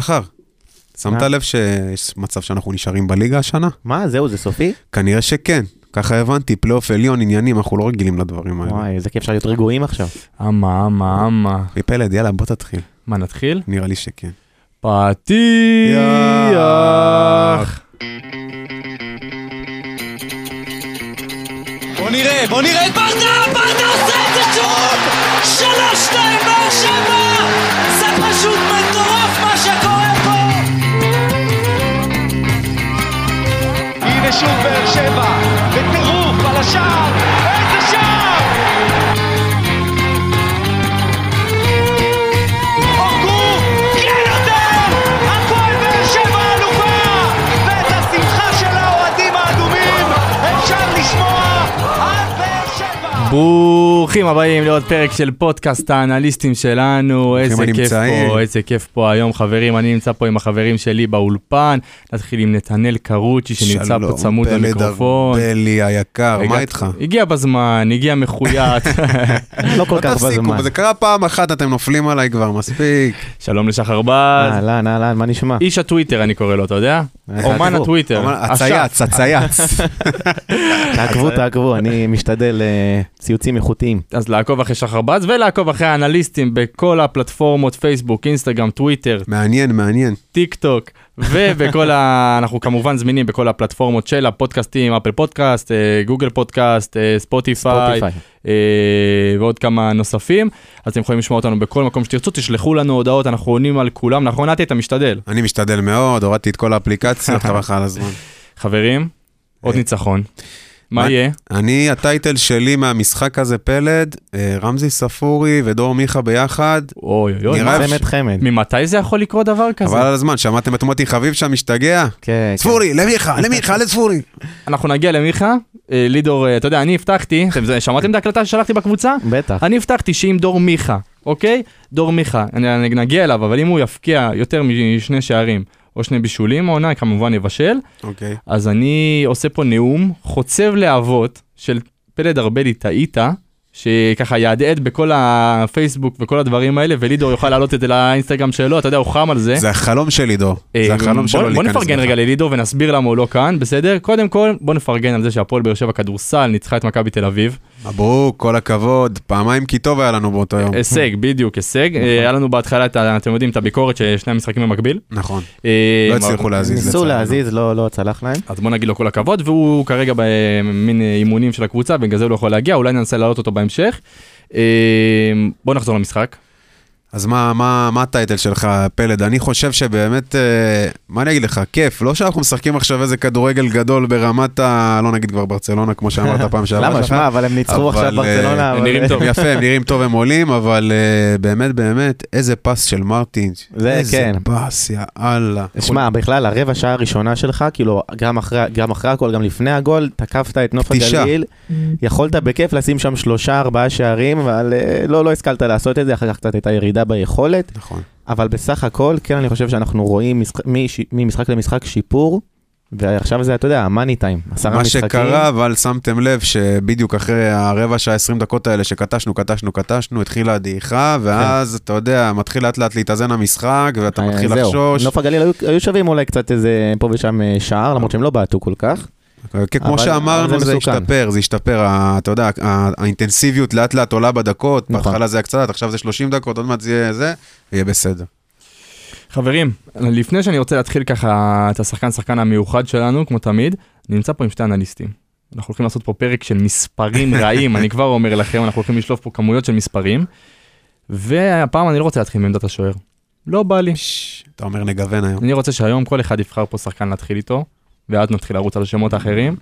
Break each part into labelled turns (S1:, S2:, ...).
S1: שחר, שמת? לב שיש מצב שאנחנו נשארים בליגה השנה?
S2: מה, זהו, זה סופי?
S1: כנראה שכן. ככה הבנתי, פלייאוף עליון, עניינים, אנחנו לא רגילים לדברים האלה.
S2: וואי, איזה כיף אפשר להיות רגועים עכשיו.
S3: אמה, אמה, אמה.
S1: פלד, יאללה, בוא תתחיל.
S3: מה, נתחיל?
S1: נראה לי שכן.
S3: פתיח!
S4: בוא נראה, בוא נראה ברדה, ברדה עושה את זה שוב! שלוש, שתיים, הנה שוב באר שבע, בטירוף על השער,
S3: ברוכים הבאים לעוד פרק של פודקאסט האנליסטים שלנו, איזה כיף
S1: הנמצאים.
S3: פה, איזה כיף פה היום חברים, אני נמצא פה עם החברים שלי באולפן, נתחיל עם נתנאל קרוצ'י שנמצא פה צמוד
S1: שלום,
S3: למיקרופון.
S1: פלד ארבלי היקר, מה איתך?
S3: הגיע בזמן, הגיע מחויית,
S2: לא כל כך בזמן.
S1: זה קרה פעם אחת, אתם נופלים עליי כבר, מספיק.
S3: שלום לשחר בז,
S2: אהלן, אהלן, מה נשמע?
S3: איש הטוויטר אני קורא לו, אתה יודע?
S2: אה,
S3: אומן. הטוויטר.
S1: הצייץ, הצייץ.
S2: תעקבו, תעקבו, אני משתדל אה, ציוצים איכותיים.
S3: אז לעקוב אחרי שחר בז ולעקוב אחרי האנליסטים בכל הפלטפורמות, פייסבוק, אינסטגרם, טוויטר,
S1: מעניין, מעניין.
S3: טיק טוק, ובכל ה... אנחנו כמובן זמינים בכל הפלטפורמות של הפודקאסטים, אפל פודקאסט, אה, גוגל פודקאסט, אה, ספוטיפיי. אה, ועוד כמה נוספים. אז אתם יכולים לשמוע אותנו בכל מקום שתרצו, תשלחו לנו הודעות, אנחנו עונים על כולם. נכון, נתי, אתה משתדל.
S1: אני משתדל מאוד, הורדתי את כל האפליקציות, חבל לך על הזמן.
S3: חברים, עוד. ניצחון. מה יהיה?
S1: אני, הטייטל שלי מהמשחק הזה, פלד, אה, רמזי ספורי ודור מיכה ביחד,
S3: אוי אוי אוי,
S2: צמד חמד.
S3: ממתי זה יכול לקרות דבר כזה?
S1: חבל על הזמן, שמעתם את מוטי חביב שם משתגע?
S2: כן, כן.
S1: ספורי, למיכה, למיכה, לספורי.
S3: אנחנו נגיע למיכה, אה, לידור, אה, אתה יודע, אני הבטחתי, שמעתם את ההקלטה ששלחתי בקבוצה?
S2: בטח.
S3: אני הבטחתי שאם דור מיכה, אוקיי? דור מיכה, נגיע אליו, אבל אם הוא יפקיע יותר משני שערים או שני בישולים, העונה כמובן יבשל,
S1: אוקיי.
S3: אז אני עושה פה נאום חוצב להבות של פלד ארבלי טעית, שככה יהדהד בכל הפייסבוק וכל הדברים האלה, ולידור יוכל להעלות את זה לאינסטגרם שלו, אתה יודע, הוא חם על זה.
S1: זה החלום של עידו.
S3: אה,
S1: זה החלום
S3: בוא-
S1: שלו
S3: בוא
S1: להיכנס
S3: נפרגן
S1: בך.
S3: רגע ללידור ונסביר למה הוא לא כאן, בסדר? קודם כל, בוא נפרגן על זה שהפועל באר שבע כדורסל ניצחה את מכבי תל אביב.
S1: מברוק, כל הכבוד. פעמיים כי טוב היה לנו באותו יום.
S3: הישג, בדיוק, הישג. אה, היה לנו בהתחלה, אתם יודעים, את הביקורת ששני המשחקים במקביל.
S1: נכון.
S3: אה,
S1: לא הצליחו להזיז.
S2: ניסו. להזיז, לא לא צלח להם.
S3: אז בוא נגיד לו כל הכבוד, והוא כרגע במין אה, אימונים של הקבוצה, בגלל זה הוא לא יכול להגיע, אולי ננסה להעלות אותו בהמשך. אה, בוא נחזור למשחק.
S1: אז מה, מה, מה הטייטל שלך, פלד? אני חושב שבאמת, אה, מה אני אגיד לך, כיף. לא שאנחנו משחקים עכשיו איזה כדורגל גדול ברמת ה... לא נגיד כבר ברצלונה, כמו שאמרת פעם שעברה.
S2: למה? שמע, אבל הם ניצחו
S1: אבל,
S2: עכשיו
S1: אה,
S2: ברצלונה.
S3: הם נראים טוב.
S1: יפה, הם נראים טוב, הם עולים, אבל אה, באמת, באמת, איזה פס של מרטין.
S2: זה
S1: איזה
S2: כן.
S1: פס, יא אללה.
S2: שמע, בכלל, הרבע שעה הראשונה שלך, כאילו, גם אחרי, גם אחרי הכל, גם לפני הגול, תקפת את נוף
S1: פתישה.
S2: הגליל, יכולת בכיף לשים שם שלושה, ארבעה שערים, אבל לא, לא השכלת לעשות את זה, אחר כך קצת הייתה ירידה ביכולת,
S1: נכון.
S2: אבל בסך הכל, כן, אני חושב שאנחנו רואים משחק, מש, ממשחק למשחק שיפור, ועכשיו זה, אתה יודע, המאני טיים, עשרה
S1: מה
S2: משחקים.
S1: שקרה, אבל שמתם לב שבדיוק אחרי הרבע שעה, 20 דקות האלה שקטשנו, קטשנו, קטשנו, התחילה הדעיכה, ואז, אתה יודע, מתחיל לאט לאט להתאזן המשחק, ואתה
S2: אה,
S1: מתחיל
S2: זהו.
S1: לחשוש.
S2: נוף הגליל היו, היו שווים אולי קצת איזה פה ושם אה, שער, למרות שהם לא בעטו כל כך.
S1: כמו שאמרנו,
S2: זה.
S1: השתפר, זה השתפר, אתה יודע, האינטנסיביות לאט לאט עולה בדקות,
S2: נכון.
S1: בהתחלה זה היה קצת, עכשיו זה 30 דקות, עוד מעט זה יהיה זה, יהיה בסדר.
S3: חברים, לפני שאני רוצה להתחיל ככה את השחקן שחקן המיוחד שלנו, כמו תמיד, אני נמצא פה עם שתי אנליסטים. אנחנו הולכים לעשות פה פרק של מספרים רעים, אני כבר אומר לכם, אנחנו הולכים לשלוף פה כמויות של מספרים. והפעם אני לא רוצה להתחיל מעמדת השוער. לא בא לי.
S1: אתה אומר נגוון היום.
S3: אני רוצה שהיום כל אחד יבחר פה שחקן להתחיל איתו, ואז נתחיל לרוץ על השמות האחרים.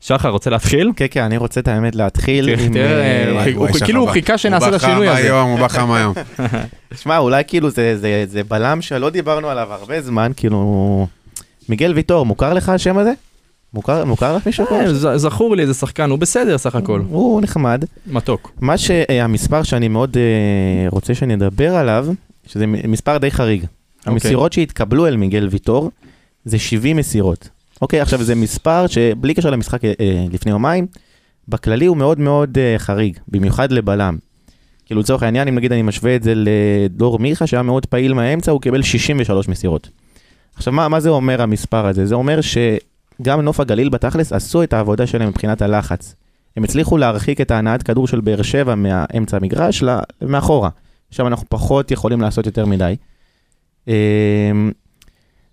S3: שחר, רוצה להתחיל?
S2: כן, כן, אני רוצה את האמת להתחיל.
S3: תראה,
S2: אה,
S3: הוא הוא- כאילו הוא. חיכה שנעשה את
S1: הוא בא
S3: השינוי
S1: חם
S3: הזה.
S1: היום, הוא בא חם היום.
S2: שמע, אולי כאילו זה, זה, זה בלם שלא דיברנו עליו הרבה זמן, כאילו... מיגל ויטור, מוכר לך השם הזה? מוכר, מוכר לך מישהו?
S3: אה, זכור לי איזה שחקן, הוא בסדר סך הכל,
S2: הוא נחמד.
S3: מתוק.
S2: מה שהמספר שאני מאוד אה, רוצה שנדבר עליו, שזה מספר די חריג. המסירות שהתקבלו אל מיגל ויטור זה 70 מסירות. אוקיי, עכשיו זה מספר שבלי קשר למשחק אה, אה, לפני יומיים, בכללי הוא מאוד מאוד אה, חריג, במיוחד לבלם. כאילו לצורך העניין, אם נגיד אני משווה את זה לדור מיכה שהיה מאוד פעיל מהאמצע, הוא קיבל 63 מסירות. עכשיו, מה, מה זה אומר המספר הזה? זה אומר שגם נוף הגליל בתכלס עשו את העבודה שלהם מבחינת הלחץ. הם הצליחו להרחיק את ההנעת כדור של באר שבע מהאמצע המגרש מאחורה. עכשיו אנחנו פחות יכולים לעשות יותר מדי.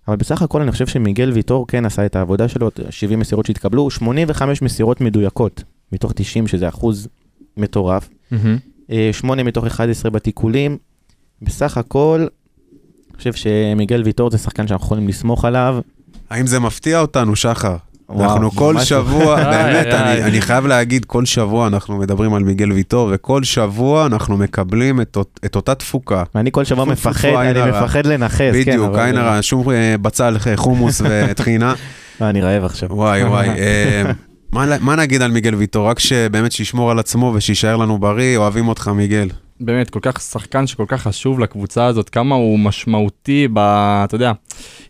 S2: אבל בסך הכל אני חושב שמיגל ויטור כן עשה את העבודה שלו, 70 מסירות שהתקבלו, 85 מסירות מדויקות מתוך 90, שזה אחוז מטורף. אה, 8 מתוך 11 בתיקולים. בסך הכל, אני חושב שמיגל ויטור זה שחקן שאנחנו יכולים לסמוך עליו.
S1: האם זה מפתיע אותנו, שחר? אנחנו כל שבוע. באמת, אני, חייב להגיד, כל שבוע אנחנו מדברים על מיגל ויטור, וכל שבוע אנחנו מקבלים את, אות- את אותה תפוקה.
S2: ואני כל שבוע מפחד, אני. מפחד לנכס, כן.
S1: בדיוק, עין הרע, שום אה, בצל, חומוס וטחינה.
S2: אה, אני רעב עכשיו.
S1: וואי וואי. אה, מה, מה נגיד על מיגל ויטור? רק שבאמת שישמור על עצמו ושיישאר לנו בריא, אוהבים אותך מיגל.
S3: באמת, כל כך שחקן שכל כך חשוב לקבוצה הזאת, כמה הוא משמעותי ב... אתה יודע,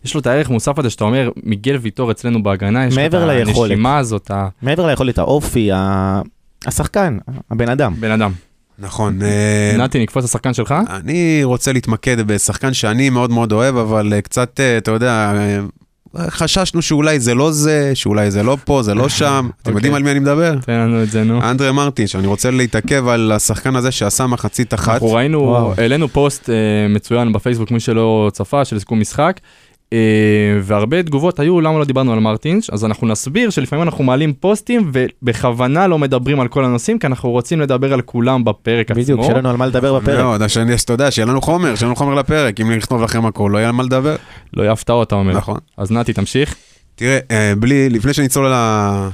S3: יש לו את הערך מוסף הזה שאתה אומר, מיגל ויטור אצלנו בהגנה, יש לו את
S2: ליכולת.
S3: הנשימה הזאת,
S2: מעבר ליכולת האופי, ה- השחקן, הבן אדם.
S3: הבן אדם.
S1: נכון. אה,
S3: נתי, נקפוץ לשחקן שלך?
S1: אני רוצה להתמקד בשחקן שאני מאוד מאוד אוהב, אבל אה, קצת, אה, אתה יודע, חששנו שאולי זה לא זה, שאולי זה לא פה, זה לא שם. אתם יודעים
S3: אוקיי.
S1: על מי אני מדבר?
S3: תן לנו את זה, נו.
S1: אנדרה מרטין, שאני רוצה להתעכב על השחקן הזה שעשה מחצית אחת.
S3: אנחנו ראינו. העלינו פוסט אה, מצוין בפייסבוק, מי שלא צפה, של סיכום משחק, והרבה תגובות היו, למה לא דיברנו על מרטינש? אז אנחנו נסביר שלפעמים אנחנו מעלים פוסטים ובכוונה לא מדברים על כל הנושאים, כי אנחנו רוצים לדבר על כולם בפרק עצמו.
S2: בדיוק, שיהיה לנו על מה לדבר בפרק.
S1: מאוד, אז יודע, שיהיה לנו חומר, שיהיה לנו חומר לפרק, אם נכתוב לכם הכל, לא יהיה על מה לדבר.
S3: לא יהיה הפתעות, אתה אומר.
S1: נכון.
S3: אז נתי, תמשיך.
S1: תראה, אה, בלי, לפני שנצלול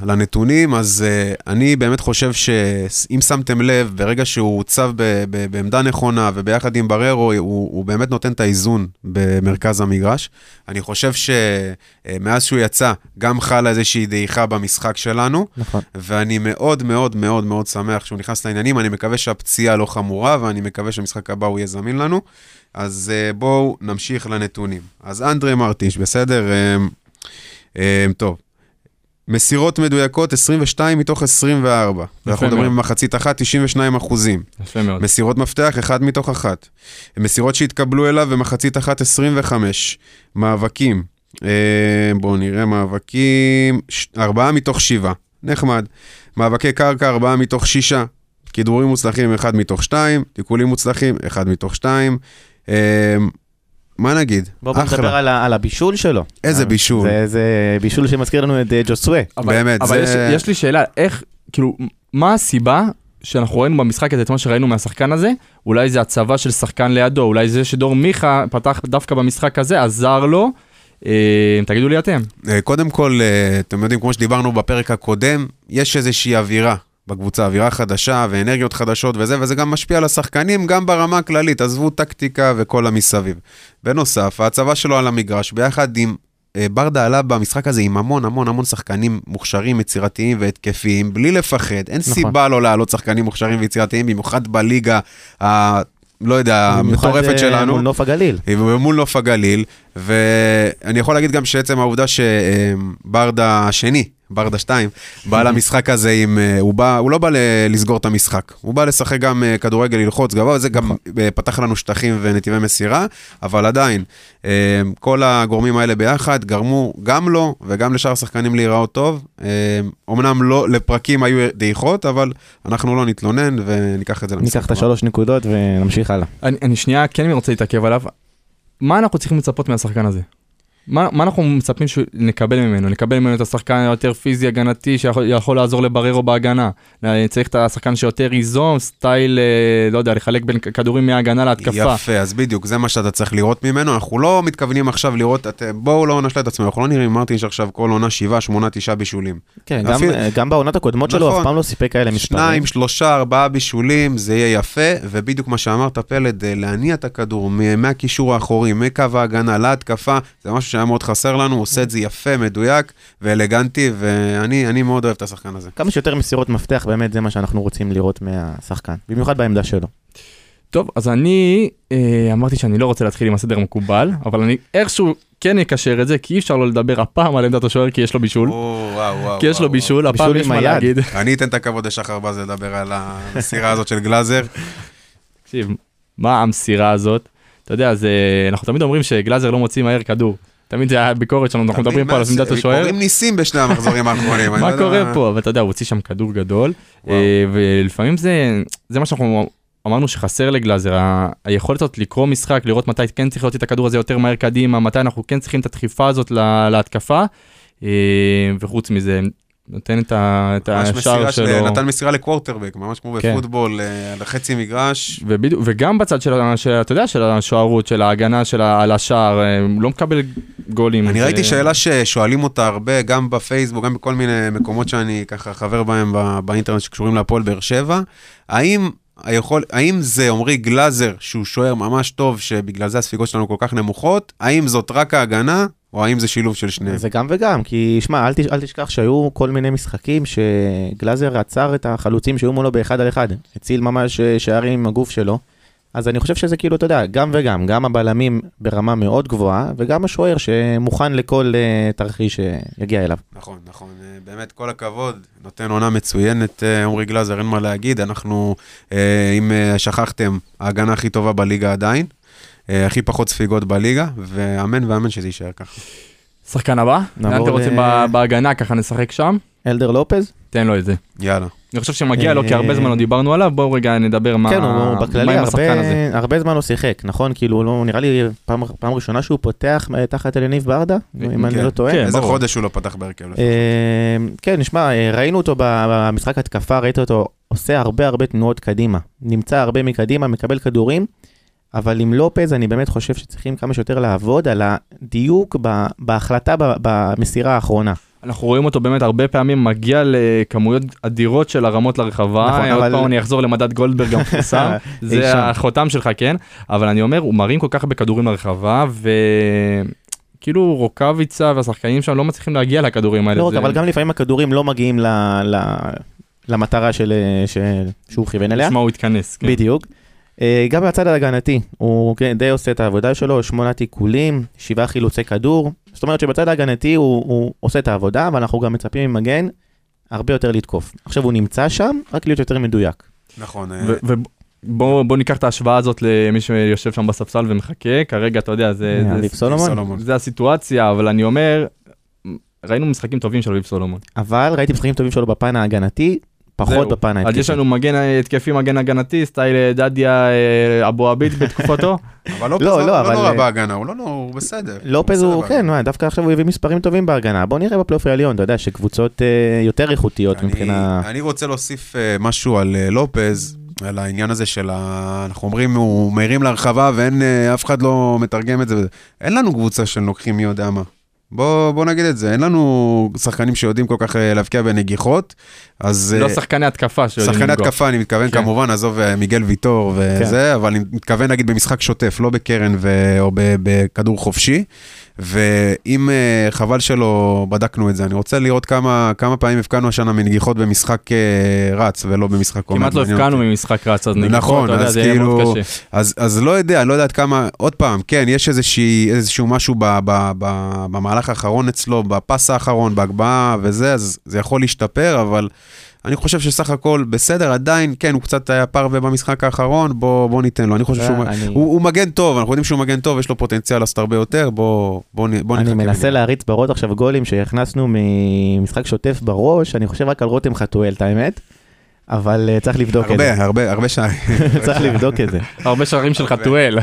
S1: לנתונים, אז אה, אני באמת חושב שאם שמתם לב, ברגע שהוא הוצב ב- ב- בעמדה נכונה וביחד עם בררו, הוא, הוא באמת נותן את האיזון במרכז המגרש. אני חושב שמאז שהוא יצא, גם חלה איזושהי דעיכה במשחק שלנו,
S2: נכון.
S1: ואני מאוד מאוד מאוד מאוד שמח שהוא נכנס לעניינים. אני מקווה שהפציעה לא חמורה, ואני מקווה שהמשחק הבא הוא יהיה זמין לנו. אז אה, בואו נמשיך לנתונים. אז אנדרי מרטיש, בסדר? אה, טוב. מסירות מדויקות, 22 מתוך 24. אנחנו
S3: מאוד.
S1: מדברים במחצית אחת, 92 אחוזים.
S3: יפה מאוד.
S1: מסירות מפתח, 1 מתוך 1. מסירות שהתקבלו אליו במחצית אחת, 25. מאבקים, אה, בואו נראה, מאבקים, 4 מתוך 7. נחמד. מאבקי קרקע, 4 מתוך 6. כדרורים מוצלחים, 1 מתוך 2. תיקולים מוצלחים, 1 מתוך 2. אה, מה נגיד?
S2: בואו בוא נדבר על על הבישול שלו.
S1: איזה
S2: אה,
S1: בישול.
S2: זה- זה בישול שמזכיר לנו את אה, ג'וסווה.
S1: באמת,
S3: אבל
S1: זה-
S3: יש, יש לי שאלה, איך, כאילו, מה הסיבה שאנחנו ראינו במשחק הזה את מה שראינו מהשחקן הזה? אולי זה הצבה של שחקן לידו, אולי זה שדור מיכה פתח דווקא במשחק הזה, עזר לו. אה, תגידו לי אתם.
S1: אה, קודם כל, אתם יודעים, כמו שדיברנו בפרק הקודם, יש איזושהי אווירה בקבוצה, אווירה חדשה ואנרגיות חדשות וזה, וזה גם משפיע על השחקנים, גם ברמה הכללית, עזבו טקטיקה וכל המסביב. בנוסף, ההצבה שלו על המגרש, ביחד עם... אה, ברדה עלה במשחק הזה עם המון המון המון שחקנים מוכשרים, יצירתיים והתקפיים, בלי לפחד. אין
S2: נכון.
S1: סיבה לא להעלות שחקנים מוכשרים ויצירתיים, במיוחד בליגה, ה... לא יודע,
S2: במיוחד,
S1: המטורפת
S2: אה,
S1: שלנו.
S2: מול נוף הגליל.
S1: מול נוף הגליל, ואני יכול להגיד גם שעצם העובדה שברדה השני, ברדה 2, בא למשחק הזה עם, אה, הוא, בא, הוא לא בא לסגור את המשחק, הוא בא לשחק גם אה, כדורגל, ללחוץ גבוה, וזה גם אה, פתח לנו שטחים ונתיבי מסירה, אבל עדיין, כל הגורמים האלה ביחד גרמו גם לו וגם לשאר השחקנים להיראות טוב. אמנם לא, לפרקים היו דעיכות, אבל אנחנו לא נתלונן וניקח את זה למשחק.
S2: ניקח את. השלוש נקודות ונמשיך הלאה.
S3: אני, אני שנייה כן רוצה להתעכב עליו. מה אנחנו צריכים לצפות מהשחקן הזה? מה, מה אנחנו מצפים שנקבל ממנו? נקבל ממנו את השחקן היותר פיזי הגנתי שיכול יכול לעזור לבררו בהגנה. אה, צריך את השחקן שיותר ייזום, סטייל, אה, לא יודע, לחלק בין כדורים מההגנה להתקפה.
S1: יפה, אז בדיוק, זה מה שאתה צריך לראות ממנו. אנחנו לא מתכוונים עכשיו לראות, את, בואו לא נשלה את עצמנו, אנחנו לא נראים מרטינש עכשיו כל עונה שבעה, שמונה, תשעה בישולים.
S2: כן, גם-
S1: אפילו-
S2: גם בעונות הקודמות שלו
S1: נכון.
S2: אף פעם לא סיפק כאלה מספרים.
S1: שניים, שלושה, ארבעה בישולים, זה יהיה יפה, ובדיוק מה שאמרת, פלד, אה, להניע את הכדור מהקישור האחורי, מקו ההגנה להתקפה, זה משהו שהיה מאוד חסר לנו, הוא עושה את זה יפה, מדויק ואלגנטי, ואני אני מאוד אוהב את השחקן הזה.
S2: כמה שיותר מסירות מפתח, באמת זה מה שאנחנו רוצים לראות מהשחקן. במיוחד בעמדה שלו.
S3: טוב, אז אני אה, אמרתי שאני לא רוצה להתחיל עם הסדר המקובל, אבל אני איכשהו כן אקשר את זה, כי אי אפשר לא לדבר הפעם על עמדת השוער, כי יש לו בישול.
S1: או, וואו, וואו,
S3: כי יש לו
S1: וואו,
S3: בישול, הפעם
S2: בישול
S3: יש מה. להגיד.
S1: אני אתן את הכבוד לשחר בז לדבר על המסירה הזאת של גלאזר.
S3: תקשיב, מה המסירה הזאת? אתה יודע, זה, אנחנו תמיד אומרים שגלאזר לא מוציא מהר כדור. תמיד זה הביקורת שלנו, אנחנו מדברים פה על עמדת השוער.
S1: קוראים ניסים בשני המחזורים האחרונים. לא
S3: מה
S1: יודע
S3: קורה פה? אבל אתה יודע, הוא הוציא שם כדור גדול. אה, ולפעמים זה, זה מה שאנחנו אמרנו שחסר לגלאזר, היכולת הזאת לקרוא משחק, לראות מתי כן צריך להוציא את הכדור הזה יותר מהר קדימה, מתי אנחנו כן צריכים את הדחיפה הזאת לה- להתקפה, אה, וחוץ מזה, נותן את ה- את השער
S1: מסירה של...
S3: שלו.
S1: נתן מסירה לקוורטרבק, ממש כמו
S2: כן.
S1: בפוטבול, אה, על החצי מגרש.
S3: ובדיוק, וגם בצד של, אתה יודע, של השוערות, של ההגנה של ה- על השער, אה, לא מקבל גולים.
S1: אני
S3: זה-
S1: ראיתי שאלה ששואלים אותה הרבה, גם בפייסבוק, גם בכל מיני מקומות שאני ככה חבר בהם ב- באינטרנט שקשורים להפועל באר שבע. האם היכול, האם זה עמרי גלאזר, שהוא שוער ממש טוב, שבגלל זה הספיגות שלנו כל כך נמוכות? האם זאת רק ההגנה, או האם זה שילוב של שניהם?
S2: זה גם וגם, כי שמע, אל, תש- אל תשכח שהיו כל מיני משחקים שגלאזר עצר את החלוצים שהיו מולו באחד על אחד, הציל ממש אה, שערים עם הגוף שלו. אז אני חושב שזה כאילו, אתה יודע, גם וגם, גם הבלמים ברמה מאוד גבוהה, וגם השוער שמוכן לכל uh, תרחיש שיגיע אליו.
S1: נכון, נכון. אה, באמת, כל הכבוד. נותן עונה מצוינת, אה, עמרי גלאזר, אין מה להגיד. אנחנו, אה, אם אה, שכחתם, ההגנה הכי טובה בליגה עדיין. אה, הכי פחות ספיגות בליגה, ואמן ואמן שזה יישאר ככה.
S3: שחקן הבא? לאן
S2: נעבור
S3: אתם רוצים בהגנה, ככה נשחק שם?
S2: אלדר לופז?
S3: תן לו את זה.
S1: יאללה.
S3: אני חושב שמגיע לו, כי
S2: אה,
S3: הרבה זמן לא דיברנו עליו, בואו רגע נדבר מה
S2: כן, הוא
S3: מה
S2: בכללי. הרבה, הרבה זמן לא שיחק, נכון? כאילו, לא, נראה לי פעם, פעם ראשונה שהוא פותח אה, תחת אליניב ברדה, אם אני
S1: כן,
S2: לא טועה.
S3: כן,
S1: איזה. חודש הוא לא פתח בהרכב?
S2: אה, כן, נשמע, אה, ראינו אותו ב- במשחק התקפה, ראית אותו עושה הרבה הרבה תנועות קדימה. נמצא הרבה מקדימה, מקבל כדורים, אבל עם לופז אני באמת חושב שצריכים כמה שיותר לעבוד על הדיוק בהחלטה במסירה האחרונה.
S3: אנחנו רואים אותו באמת הרבה פעמים מגיע לכמויות אדירות של הרמות לרחבה.
S2: נכון,
S3: עוד
S2: אבל-
S3: פעם אני אחזור למדד גולדברג המפורסם, זה. החותם שלך, כן? אבל אני אומר, הוא מרים כל כך הרבה כדורים לרחבה, וכאילו רוקאביצה והשחקנים שם לא מצליחים להגיע לכדורים האלה.
S2: לא רק,
S3: זה-
S2: אבל גם לפעמים הכדורים לא מגיעים ל- ל- למטרה של- ש- שהוא כיוון אליה.
S3: נשמע הוא התכנס. כן.
S2: בדיוק. אה, גם בצד ההגנתי, הוא כן, די עושה את העבודה שלו, שמונה תיקולים, שבעה חילוצי כדור. זאת אומרת שבצד ההגנתי הוא, הוא עושה את העבודה, ואנחנו גם מצפים ממגן הרבה יותר לתקוף. עכשיו הוא נמצא שם, רק להיות יותר מדויק.
S1: נכון. אה,
S3: ובוא בוא ניקח את ההשוואה הזאת למי שיושב שם בספסל ומחכה, כרגע אתה יודע, זה... זה-
S2: אביב סולומון.
S1: סולומון.
S3: זה הסיטואציה, אבל אני אומר, ראינו משחקים טובים של אביב סולומון.
S2: אבל ראיתי משחקים טובים שלו בפן ההגנתי, פחות
S3: זהו.
S2: בפן
S3: אז
S2: ההתקפי.
S3: יש לנו מגן התקפי, מגן הגנתי, סטייל אה, דדיה אה, אבו עביד בתקופתו.
S1: אבל לופז
S2: לא,
S1: לא
S2: לא,
S1: לא
S2: אבל-
S1: נורא בהגנה, הוא לא נורא, הוא בסדר.
S2: לופז
S1: בסדר
S2: הוא. כן, מה, דווקא עכשיו הוא הביא מספרים טובים בהגנה. בוא נראה בפלייאוף העליון, אתה יודע שקבוצות אה, יותר איכותיות
S1: אני-
S2: מבחינה...
S1: אני רוצה להוסיף אה, משהו על אה, לופז, על העניין הזה של ה... אנחנו אומרים, הוא מרים להרחבה ואין, אה, אף אחד לא מתרגם את זה. אין לנו קבוצה של לוקחים מי יודע מה. בוא, בוא נגיד את זה, אין לנו שחקנים שיודעים כל כך אה, להבקיע בנגיחות, אז...
S3: לא
S1: אה,
S3: שחקני התקפה שיודעים
S1: שחקני
S3: לפגוע.
S1: התקפה, אני מתכוון
S3: כן.
S1: כמובן, עזוב אה, מיגל ויטור וזה, אבל אני מתכוון נגיד במשחק שוטף, לא בקרן ו... או בכדור חופשי. ואם אה, חבל שלא בדקנו את זה, אני רוצה לראות כמה, כמה פעמים הבקענו השנה מנגיחות במשחק אה, רץ ולא במשחק עומד.
S3: כמעט לא הבקענו. ממשחק רץ, אז נגיד,
S1: נכון,
S3: אתה יודע, זה יהיה מאוד
S1: כאילו-
S3: קשה.
S1: אז, אז לא יודע, לא יודע עד כמה, עוד פעם, כן, יש איזושהי, איזשהו משהו ב, ב, ב, במהלך האחרון אצלו, בפס האחרון, בהגבהה וזה, אז זה יכול להשתפר, אבל אני חושב שסך הכל בסדר, עדיין, כן, הוא קצת היה פרווה במשחק האחרון, בוא, בוא ניתן לו, אני חושב שהוא,
S2: אני-
S1: הוא, הוא מגן טוב, אנחנו יודעים שהוא מגן טוב, יש לו פוטנציאל לעשות הרבה יותר, בוא, בוא, בוא
S2: אני
S1: נחכה
S2: מנסה
S1: רגע.
S2: להריץ בראש עכשיו גולים שהכנסנו ממשחק שוטף בראש, אני חושב רק על רותם חתואל, את האמת, אבל אה, צריך לבדוק את זה.
S1: הרבה, הרבה, הרבה שערים.
S2: צריך לבדוק את זה.
S3: הרבה שערים של
S1: הרבה.
S3: חתואל.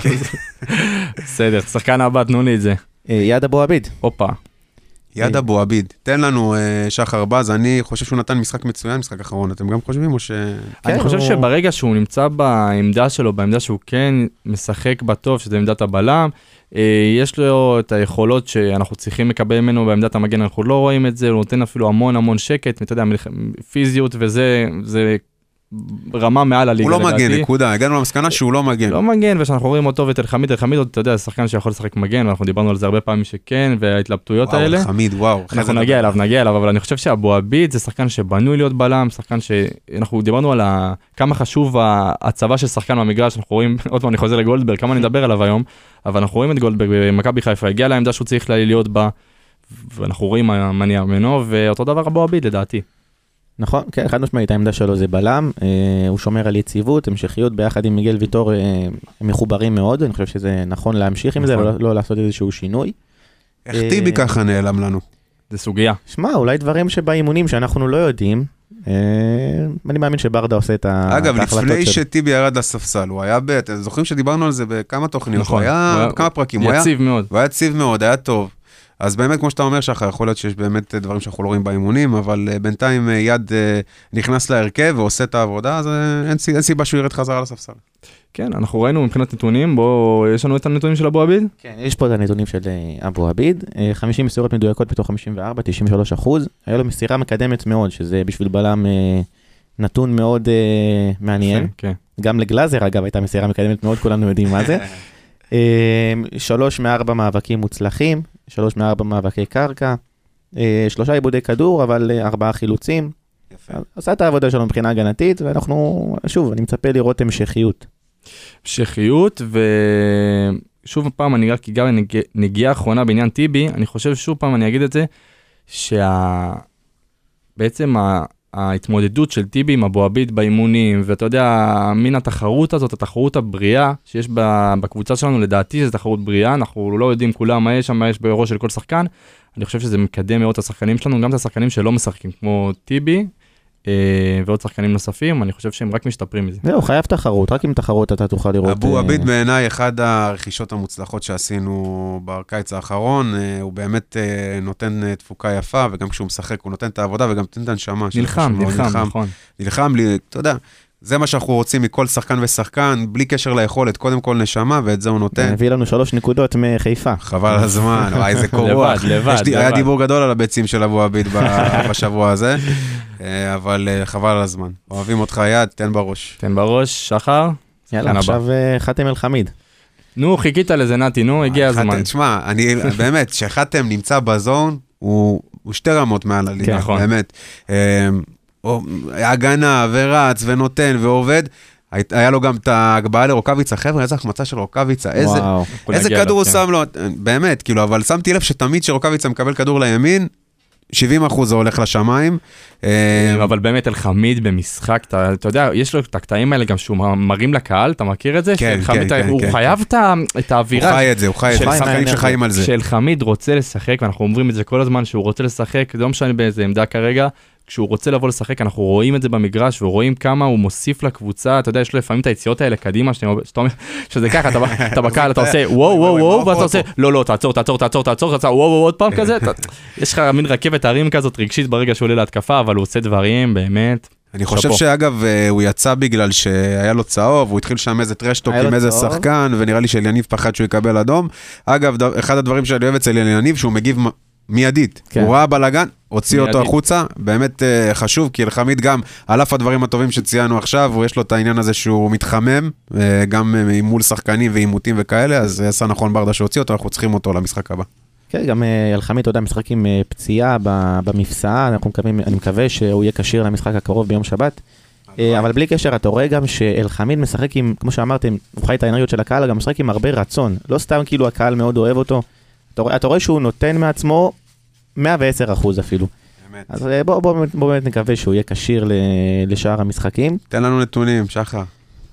S3: בסדר, שחקן הבא, תנו לי את זה.
S2: אה, יד אבו עביד.
S3: הופה.
S1: יד אבו עביד, תן לנו אה, שחר בז, אני חושב שהוא נתן משחק מצוין, משחק אחרון, אתם גם חושבים או ש...
S2: כן,
S3: אני חושב
S2: הוא-
S3: שברגע שהוא נמצא בעמדה שלו, בעמדה שהוא כן משחק בטוב, שזה עמדת הבלם, אה, יש לו את היכולות שאנחנו צריכים לקבל ממנו בעמדת המגן, אנחנו לא רואים את זה, הוא נותן אפילו המון המון שקט, אתה יודע, פיזיות וזה, זה רמה מעל הליגה
S1: הוא לא
S3: לדעתי.
S1: מגן, נקודה, הגענו למסקנה שהוא לא מגן.
S3: לא מגן, וכשאנחנו רואים אותו ואת אלחמיד, אלחמיד, אתה יודע, זה שחקן שיכול לשחק מגן, ואנחנו דיברנו על זה הרבה פעמים שכן, וההתלבטויות
S1: וואו,
S3: האלה.
S1: וואו. אחרי
S3: אנחנו
S1: זה
S3: נגיע. אליו, נגיע אליו, אבל אני חושב שאבו עביד זה שחקן שבנוי להיות בלם, שחקן שאנחנו דיברנו על ה... כמה חשוב הצבא של שחקן במגרש, אנחנו רואים, עוד פעם אני חוזר לגולדברג, כמה נדבר עליו היום, אבל אנחנו רואים את גולדברג במכבי חיפה, הגיע לעמדה שהוא צריך להיות בה, ואנחנו רואים מה מניע ממנו, ואותו דבר אבו עביד לדעתי.
S2: נכון, כן, חד משמעית, העמדה שלו זה בלם, אה, הוא שומר על יציבות, המשכיות, ביחד עם מיגל ויטור אה, הם מחוברים מאוד, אני חושב שזה נכון להמשיך עם זה,
S1: נכון.
S2: לא, לא לעשות איזשהו שינוי.
S1: איך
S2: אה,
S1: טיבי ככה נעלם לנו?
S3: זה סוגיה.
S2: שמע, אולי דברים שבאימונים שאנחנו לא יודעים, אה, אני מאמין שברדה עושה את ה-
S1: אגב,
S2: את ההחלטות
S1: לפני
S2: שלו.
S1: שטיבי ירד לספסל, הוא היה ב... אתם זוכרים שדיברנו על זה בכמה תוכניות?
S3: נכון.
S1: הוא היה
S3: הוא היה-
S1: בכמה פרקים, הוא היה
S3: יציב מאוד.
S1: הוא היה יציב מאוד, היה טוב. אז באמת, כמו שאתה אומר, שחר, יכול להיות שיש באמת דברים שאנחנו לא רואים באימונים, אבל אה, בינתיים אה, יד אה, נכנס להרכב ועושה את העבודה, אז אה, אין, אין סיבה שהוא ירד חזרה לספסל.
S3: כן, אנחנו ראינו מבחינת נתונים, בואו, יש לנו את הנתונים של אבו עביד?
S2: כן, יש פה את הנתונים של אה, אבו עביד, אה, 50 מסירות מדויקות בתוך 54, 93 אחוז, היה לו מסירה מקדמת מאוד, שזה בשביל בלם אה, נתון מאוד אה, מעניין.
S3: כן.
S2: גם לגלאזר אגב הייתה מסירה מקדמת מאוד, כולנו יודעים מה זה. אה, שלוש מארבע מאבקים מוצלחים, שלוש מארבע מאבקי קרקע, אה, שלושה עיבודי כדור, אבל אה, ארבעה חילוצים.
S1: יפה.
S2: עשה את העבודה שלו מבחינה הגנתית, ואנחנו, שוב, אני מצפה לראות המשכיות.
S3: המשכיות, ושוב פעם אני רק אגע בנגיע- נגיעה אחרונה בעניין טיבי, אני חושב שוב פעם אני אגיד את זה, שבעצם ה... ההתמודדות של טיבי עם אבו עביד באימונים, ואתה יודע, מן התחרות הזאת, התחרות הבריאה שיש בקבוצה שלנו, לדעתי זו תחרות בריאה, אנחנו לא יודעים כולם מה יש שם, מה יש בראש של כל שחקן. אני חושב שזה מקדם מאוד את השחקנים שלנו, גם את השחקנים שלא משחקים, כמו טיבי ועוד שחקנים נוספים, אני חושב שהם רק משתפרים מזה.
S2: זהו, חייב תחרות, רק עם תחרות אתה תוכל לראות.
S1: אבו
S2: אה,
S1: עביד בעיניי אחד הרכישות המוצלחות שעשינו בקיץ האחרון, אה, הוא באמת אה, נותן אה, תפוקה יפה, וגם כשהוא משחק הוא נותן את העבודה וגם נותן את הנשמה.
S3: נלחם. נלחם, נכון.
S1: נלחם אתה יודע, זה מה שאנחנו רוצים מכל שחקן ושחקן, בלי קשר ליכולת, קודם כל נשמה, ואת זה הוא נותן.
S2: הביא לנו שלוש נקודות מחיפה.
S1: חבל על הזמן, וואי, איזה קור רוח.
S3: לבד, לבד,
S1: יש לי- היה
S3: לבד.
S1: דיבור גדול על הביצים של אבו עביד בשבוע הזה, אה, אבל אה, חבל על הזמן. אוהבים אותך יד, תן בראש.
S3: תן בראש, שחר.
S2: יאללה. עכשיו אה, חתם אל חמיד.
S3: נו, חיכית לזה, נתי, נו, הגיע הזמן.
S1: תשמע, אני, באמת, כשחתם נמצא בזון, הוא הוא שתי רמות מעל הליגה,
S3: כן, נכון.
S1: באמת. הוא- הגנה ורץ ונותן ועובד. הי- היה לו גם את ההגבהה לרוקאביצה, חבר'ה, איזה החמצה של רוקאביצה, איזה, איזה כדור הוא
S3: כן.
S1: שם לו, באמת, כאילו, אבל שמתי לב שתמיד כשרוקאביצה מקבל כדור לימין, 70 אחוז זה הולך לשמיים. אה,
S3: אבל באמת אלחמיד במשחק, אתה אתה יודע, יש לו את הקטעים האלה גם שהוא מרים לקהל, אתה מכיר את זה?
S1: כן,
S3: שאלחמיד,
S1: כן, כן,
S3: הוא
S1: כן,
S3: חייב את ה- את
S1: הוא
S3: האווירה.
S1: חי את זה, הוא חי את זה, שחקנים. שחיים על זה.
S3: כשאלחמיד רוצה לשחק, ואנחנו אומרים את זה כל הזמן, שהוא רוצה לשחק, לא משנה באיזה עמדה כרגע, כשהוא רוצה לבוא לשחק, אנחנו רואים את זה במגרש, ורואים כמה הוא מוסיף לקבוצה, אתה יודע, יש לו לפעמים את היציאות האלה קדימה, שאתה אומר, שזה ככה, אתה, אתה בקהל, אתה עושה וואו וואו וואו,
S1: מה
S3: ואז אתה
S1: פה?
S3: עושה, לא לא, תעצור, תעצור, תעצור, תעצור, תעצור, וואו וואו, עוד פעם כזה, יש לך מין רכבת הרים כזאת רגשית ברגע שהוא עולה להתקפה, אבל הוא עושה דברים, באמת.
S1: אני חושב. שאגב, אה, הוא יצא בגלל שהיה לו צהוב, הוא התחיל שם איזה טרשטוק עם איזה
S2: צהוב.
S1: שחקן, ונראה לי שאליניב פחד שהוא יקבל אדום. אגב, אחד הדברים שאני אוהב אצל אליניב, שהוא מגיב מיידית.
S2: כן.
S1: הוא ראה בלאגן, הוציא אותו
S3: מיידית.
S1: החוצה, באמת אה, חשוב, כי אלחמיד גם, על אף הדברים הטובים שציינו עכשיו, הוא יש לו את העניין הזה שהוא מתחמם, אה, גם אה, מול שחקנים ועימותים וכאלה, אז עשה נכון ברדה שהוציא אותו, אנחנו צריכים אותו למשחק הבא.
S2: כן, גם אה, אלחמיד, אתה יודע, משחק עם אה, פציעה במפסעה, אנחנו מקווים, אני מקווה שהוא יהיה כשיר למשחק הקרוב ביום שבת. אבל בלי קשר, אתה רואה גם שאלחמיד משחק עם, כמו שאמרתם, הוא חי את האנרגיות של הקהל, גם משחק עם הרבה רצון. לא סתם כאילו הקהל מאוד אוהב אותו. אתה רואה, אתה רואה שהוא נותן מעצמו 110 אחוז אפילו. אז אה, בוא, בוא, באמת- באמת נקווה שהוא יהיה כשיר ל- לשאר המשחקים.
S1: תן לנו נתונים, שחר.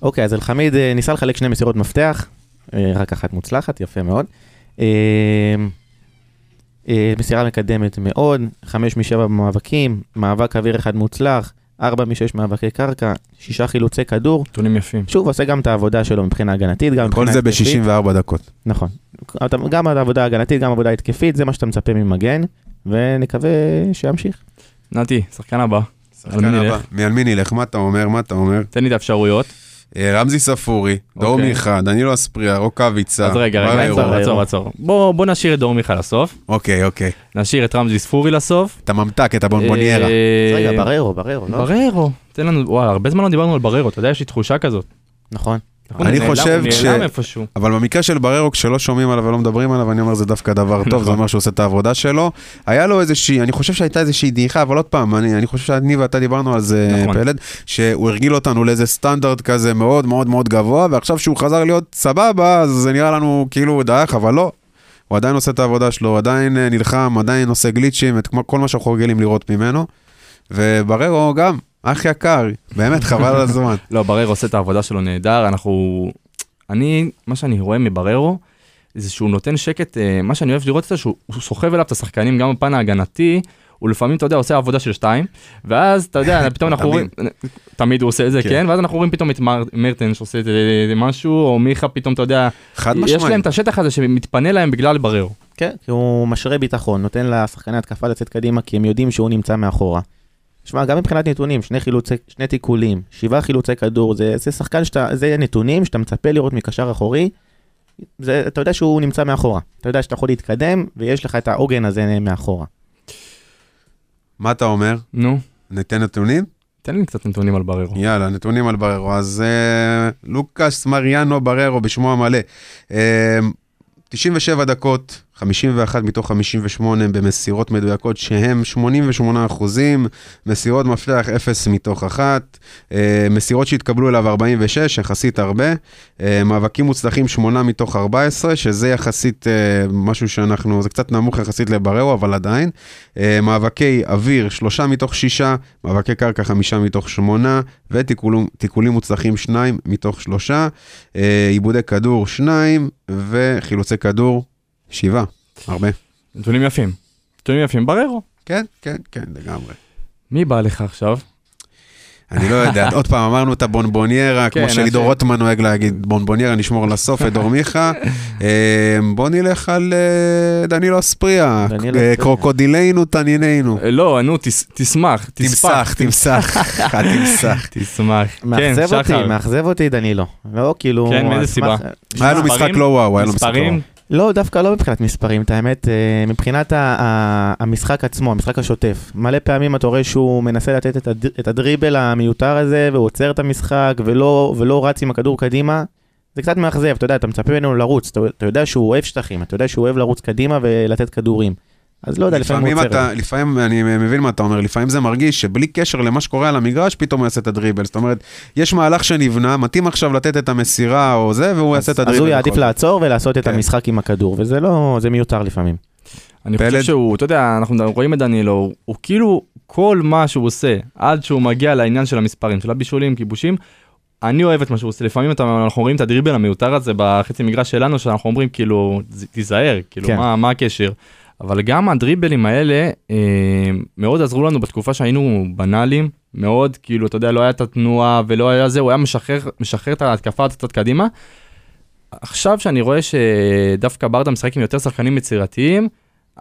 S2: אוקיי, אז אלחמיד אה, ניסה לחלק שני מסירות מפתח, אה, רק אחת מוצלחת, יפה מאוד. מסירה מקדמת מאוד, חמש משבע במאבקים, מאבק אוויר אחד מוצלח, ארבע משש מאבקי קרקע, שישה חילוצי כדור.
S3: נתונים יפים.
S2: שוב, עושה גם את העבודה שלו מבחינה הגנתית, גם
S1: כל
S2: מבחינה
S1: זה
S2: התקפית.
S1: ב-64 דקות.
S2: נכון. אתה- גם העבודה ההגנתית, גם העבודה ההתקפית, זה מה שאתה מצפה ממגן, ונקווה שימשיך.
S3: נתי, שחקן הבא,
S1: שחקן? הבא. מי על מי נלך? מה אתה אומר? מה אתה אומר?
S3: תן לי את האפשרויות.
S1: אה, רמזי ספורי, דור
S3: אוקיי.
S1: מיכה, דנילו אספריה, רוקאביצה.
S3: אז רגע, רגע. עצור, עצור, עצור. בוא בוא נשאיר את דור מיכה לסוף,
S1: אוקיי, אוקיי.
S3: נשאיר את רמזי ספורי לסוף.
S1: את הממתק, את הבונבוניירה.
S3: אה,
S2: רגע, בררו, בררו, לא?
S3: בררו, תן לנו, וואי, הרבה זמן לא דיברנו על בררו, אתה יודע, יש לי תחושה כזאת.
S2: נכון.
S3: הוא
S1: אני חושב ש-
S3: נעלם איפשהו.
S1: אבל במקרה של בררו, כשלא שומעים עליו ולא מדברים עליו, אני אומר זה דווקא דבר טוב, זה
S3: נכון.
S1: אומר שהוא עושה את העבודה שלו. היה לו איזושהי, אני חושב שהייתה איזושהי דעיכה, אבל עוד פעם, אני, אני חושב שאני ואתה דיברנו על זה,
S3: נכון.
S1: פלד, שהוא הרגיל אותנו לאיזה סטנדרט כזה מאוד מאוד מאוד גבוה, ועכשיו שהוא חזר להיות סבבה, אז זה נראה לנו כאילו הוא דעך, אבל לא. הוא עדיין עושה את העבודה שלו, הוא עדיין אה, נלחם, עדיין עושה גליצ'ים, את כל מה שאנחנו רגילים לראות ממנו. ובררו גם, אח יקר, באמת, חבל על הזמן.
S3: לא, בררו עושה את העבודה שלו נהדר, אנחנו... אני, מה שאני רואה מבררו, זה שהוא נותן שקט, אה, מה שאני אוהב לראות את זה, שהוא הוא סוחב אליו את השחקנים גם בפן ההגנתי, הוא לפעמים, אתה יודע, עושה עבודה של שתיים, ואז, אתה יודע, פתאום אנחנו רואים, תמיד הוא עושה את זה,
S1: כן.
S3: כן, ואז אנחנו רואים פתאום את מר- מרטן שעושה את אה, משהו, או מיכה פתאום, אתה יודע,
S1: חד
S3: יש
S1: משמעית.
S3: להם את השטח הזה שמתפנה להם בגלל בררו.
S2: כן, כי הוא משרה ביטחון, נותן לשחקני התקפה לצאת קדימה, כי הם יודעים שהוא נמצא מאחורה. שמע, גם מבחינת נתונים, שני חילוצי, שני תיקולים, שבעה חילוצי כדור, זה, זה שחקן שאתה, זה נתונים שאתה מצפה לראות מקשר אחורי, זה, אתה יודע שהוא נמצא מאחורה. אתה יודע שאתה יכול להתקדם, ויש לך את העוגן הזה מאחורה.
S1: מה אתה אומר?
S3: נו,
S1: ניתן נתונים?
S3: תן לי קצת נתונים על בררו.
S1: יאללה, נתונים על בררו. אז אה, לוקאס מריאנו בררו בשמו המלא. אה, 97 דקות, 51 מתוך 58 הם במסירות מדויקות שהם 88 אחוזים, מסירות מפתח 0 מתוך 1, אה, מסירות שהתקבלו אליו 46, יחסית הרבה, אה, מאבקים מוצלחים 8 מתוך 14, שזה יחסית אה, משהו שאנחנו, זה קצת נמוך יחסית לבררו, אבל עדיין. מאבקי אוויר 3 מתוך 6, מאבקי קרקע 5 מתוך 8, ותיקולים מוצלחים 2 מתוך 3, אה, עיבודי כדור 2, וחילוצי כדור 7. הרבה.
S3: נתונים יפים. נתונים יפים, בררו.
S1: כן, כן, כן, לגמרי.
S3: מי בא לך עכשיו?
S1: אני לא יודע, עוד פעם אמרנו את הבונבוניירה,
S3: כן,
S1: כמו שלידור. רוטמן נוהג להגיד, בונבוניירה נשמור לסוף את דור מיכה. אה, בוא נלך על אה, דנילו אספריה, אה. קרוקודילנו תנינינו.
S3: אה, לא, נו, תשמח,
S1: תמסך, תמסך, תמסך.
S3: תשמח. כן,
S2: מאכזב אותי. מאכזב אותי דנילו. לא, כאילו...
S3: כן, מאיזה סיבה?
S1: היה לו משחק? לא וואו, היה לו משחק לא? וואו.
S2: לא, דווקא לא מבחינת מספרים, את האמת, אה, מבחינת המשחק עצמו, המשחק השוטף. מלא פעמים אתה רואה שהוא מנסה לתת את הד- את הדריבל המיותר הזה, והוא עוצר את המשחק, ולא ולא רץ עם הכדור קדימה. זה קצת מאכזב, אתה יודע, אתה מצפה ממנו לרוץ, אתה אתה יודע שהוא אוהב שטחים, אתה יודע שהוא אוהב לרוץ קדימה ולתת כדורים. אז לא יודע, לפעמים הוא
S1: לפעמים
S2: עוצר.
S1: אתה, לפעמים, אני מבין מה אתה אומר, לפעמים זה מרגיש שבלי קשר למה שקורה על המגרש, פתאום הוא יעשה את הדריבל. זאת אומרת, יש מהלך שנבנה, מתאים עכשיו לתת את המסירה או זה, והוא יעשה את
S2: אז
S1: הדריבל.
S2: הוא יעדיף. לעצור ולעשות את
S1: כן.
S2: המשחק עם הכדור, וזה לא, זה מיותר לפעמים.
S3: אני
S1: פלד?
S3: חושב שהוא, אתה יודע, אנחנו רואים את דנילו, הוא- הוא כאילו, כל מה שהוא עושה, עד שהוא מגיע לעניין של המספרים, של הבישולים, כיבושים, אני אוהב את מה שהוא עושה. לפעמים אתה, אנחנו רואים את הדריבל המיותר הזה בחצי מגרש שלנו, שאנחנו אומרים כאילו, "ז- תיזהר, כאילו,
S2: כן.
S3: מה, מה הקשר? אבל גם הדריבלים האלה אה, מאוד עזרו לנו בתקופה שהיינו בנאליים, מאוד, כאילו, אתה יודע, לא היה את התנועה ולא היה זה, הוא היה משחרר, משחרר את ההתקפה קצת קדימה. עכשיו שאני רואה שדווקא ברדה משחק עם יותר שחקנים יצירתיים,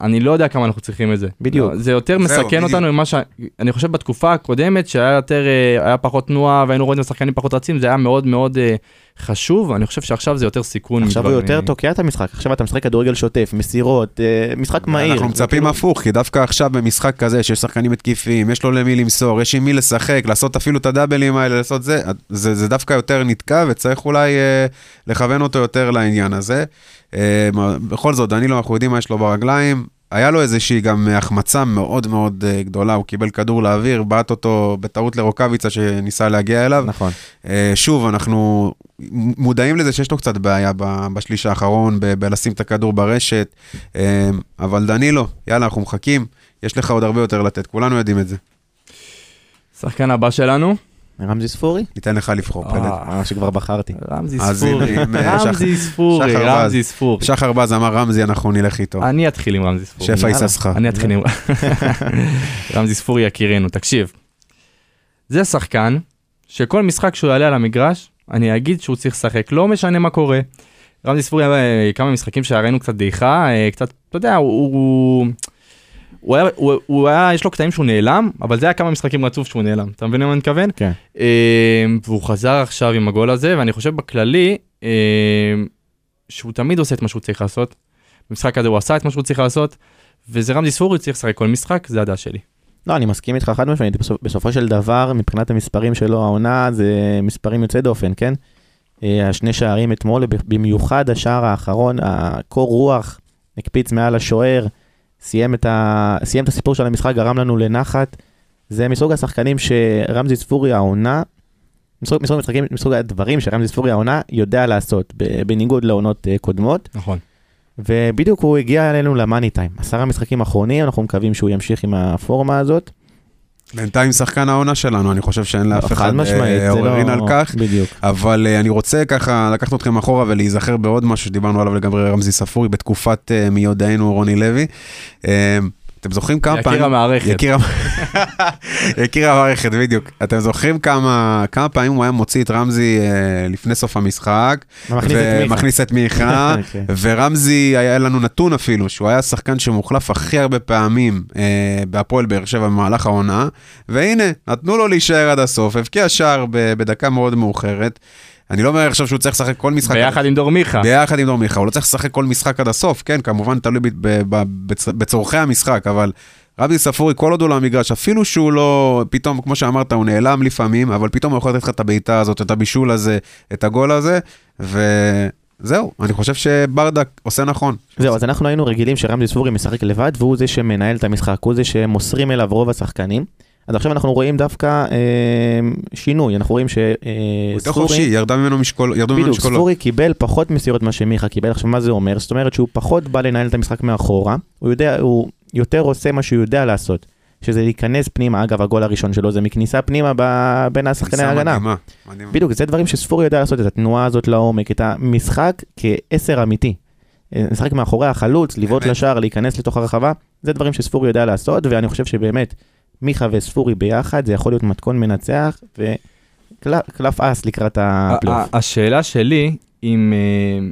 S3: אני לא יודע כמה אנחנו צריכים את זה.
S2: בדיוק.
S3: זה יותר
S1: זהו,
S3: מסכן
S1: בדיוק.
S3: אותנו ממה ש... אני חושב בתקופה הקודמת שהיה יותר, אה, היה פחות תנועה והיינו רואים את השחקנים פחות רצים, זה היה מאוד מאוד אה, חשוב, אני חושב שעכשיו זה יותר סיכון.
S2: עכשיו הוא
S3: מדברים-
S2: יותר תוקע את המשחק, עכשיו אתה משחק כדורגל שוטף, מסירות, אה, משחק מהיר.
S1: אנחנו מצפים
S2: כאילו-
S1: הפוך, כי דווקא עכשיו במשחק כזה, שיש שחקנים התקיפיים, יש לו למי למסור, יש עם מי לשחק, לעשות אפילו את הדאבלים האלה, לעשות זה, זה, זה דווקא יותר נתקע, וצריך אולי אה, לכוון אותו יותר לעניין הזה. אה, בכל זאת, דנילו, אנחנו יודעים מה יש לו ברגליים. היה לו איזושהי גם החמצה מאוד מאוד אה, גדולה, הוא קיבל כדור לאוויר, בעט אותו בטעות לרוקאביצה שניסה להגיע אליו.
S2: נכון.
S1: אה, שוב, אנחנו מודעים לזה שיש לו קצת בעיה בשליש האחרון, ב- בלשים את הכדור ברשת, אה, אבל דנילו, יאללה, אנחנו מחכים, יש לך עוד הרבה יותר לתת, כולנו יודעים את זה.
S3: שחקן הבא שלנו,
S2: רמזי ספורי?
S1: ניתן לך לבחור, פלד.
S3: אה,
S2: מה שכבר בחרתי.
S3: רמזי ספורי,
S1: אה,
S3: רמזי ספורי,
S1: שחר בז.
S3: רמזי ספורי.
S1: שחר בז אמר רמזי, אנחנו נלך איתו.
S3: אני אתחיל עם רמזי ספורי.
S1: שפע. יססך.
S3: אני אתחיל עם רמזי ספורי יקירנו, תקשיב. זה שחקן שכל משחק שהוא יעלה על המגרש, אני אגיד שהוא צריך לשחק, לא משנה מה קורה. רמזי ספורי אה, כמה משחקים שראינו קצת דעיכה, קצת, אתה יודע, הוא... הוא... היה, הוא, הוא היה, יש לו קטעים שהוא נעלם, אבל זה היה כמה משחקים רצוף שהוא נעלם, אתה מבין למה אני מתכוון?
S2: כן.
S3: אה, והוא חזר עכשיו עם הגול הזה, ואני חושב בכללי, אה, שהוא תמיד עושה את מה שהוא צריך לעשות. במשחק הזה הוא עשה את מה שהוא צריך לעשות, וזה רמזי ספורי צריך לשחק כל משחק, זה הדעה שלי.
S2: לא, אני מסכים איתך חד משמעית, בסופ- בסופו של דבר, מבחינת המספרים שלו, העונה זה מספרים יוצאי דופן, כן? אה, השני שערים אתמול, במיוחד השער האחרון, הקור רוח, הקפיץ מעל השוער, סיים את, ה... סיים את הסיפור של המשחק, גרם לנו לנחת. זה מסוג השחקנים שרמזי ספורי העונה, מסוג, מסוג, משחקים, מסוג הדברים שרמזי ספורי העונה יודע לעשות, בניגוד לעונות אה, קודמות.
S3: נכון.
S2: ובדיוק הוא הגיע אלינו למאני טיים. עשרה משחקים אחרונים, אנחנו מקווים שהוא ימשיך עם הפורמה הזאת.
S1: בינתיים שחקן העונה שלנו, אני חושב שאין לאף
S2: חד
S1: אחד אה, עוררין
S2: לא-
S1: על כך.
S2: בדיוק.
S1: אבל אה, אני רוצה ככה לקחת אתכם אחורה ולהיזכר בעוד משהו שדיברנו עליו לגבי רמזי ספורי בתקופת אה, מי יודענו רוני לוי. אתם זוכרים כמה פעמים...
S3: יקיר המערכת.
S1: יקיר, יקיר המערכת, בדיוק. אתם זוכרים כמה, כמה פעמים הוא היה מוציא את רמזי אה, לפני סוף המשחק?
S2: ומכניס את מיכה. כן.
S1: ורמזי, היה לנו נתון אפילו, שהוא היה השחקן שמוחלף הכי הרבה פעמים אה, בהפועל באר שבע במהלך העונה, והנה, נתנו לו להישאר עד הסוף, הבקיע שער בדקה מאוד מאוחרת. אני לא אומר עכשיו שהוא צריך לשחק כל משחק.
S3: ביחד עם דור מיכה.
S1: ביחד עם דור מיכה, הוא לא צריך לשחק כל משחק עד הסוף, כן, כמובן תלוי ב- ב- ב- בצ- בצורכי המשחק, אבל רבי ספורי, כל עוד הוא לא המגרש, אפילו שהוא לא, פתאום, כמו שאמרת, הוא נעלם לפעמים, אבל פתאום הוא יכול לתת לך את הבעיטה הזאת, את הבישול הזה, את הגול הזה, וזהו, אני חושב שברדה עושה נכון.
S2: זהו, אז אנחנו היינו רגילים שרמזי ספורי משחק לבד, והוא זה שמנהל את המשחק, הוא זה שמוסרים אליו רוב השחקנים. אז עכשיו אנחנו רואים דווקא אה, שינוי, אנחנו רואים
S1: הוא יותר חופשי, ירדה ממנו משקול, ירדו ממנו
S2: בדיוק,
S1: משקולות.
S2: ספורי קיבל פחות מסירות ממה שמיכה קיבל, עכשיו מה זה אומר? זאת אומרת שהוא פחות בא לנהל את המשחק מאחורה, הוא יודע, הוא יותר עושה מה שהוא יודע לעשות, שזה להיכנס פנימה, אגב הגול הראשון שלו זה מכניסה פנימה ב- בין השחקני ההגנה.
S1: מדהימה, מדהימה.
S2: בדיוק, זה דברים שספורי יודע לעשות, את התנועה הזאת לעומק, את המשחק כעשר אמיתי. אה, לשחק מאחורי החלוץ, לבעוט. לשער, להיכנס לתוך הרחבה, זה דברים שספורי יודע לעשות, ואני חושב שבאמת, מיכה וספורי ביחד, זה יכול להיות מתכון מנצח, וקלף אס לקראת הפלייאוף.
S3: השאלה שלי, אם אה,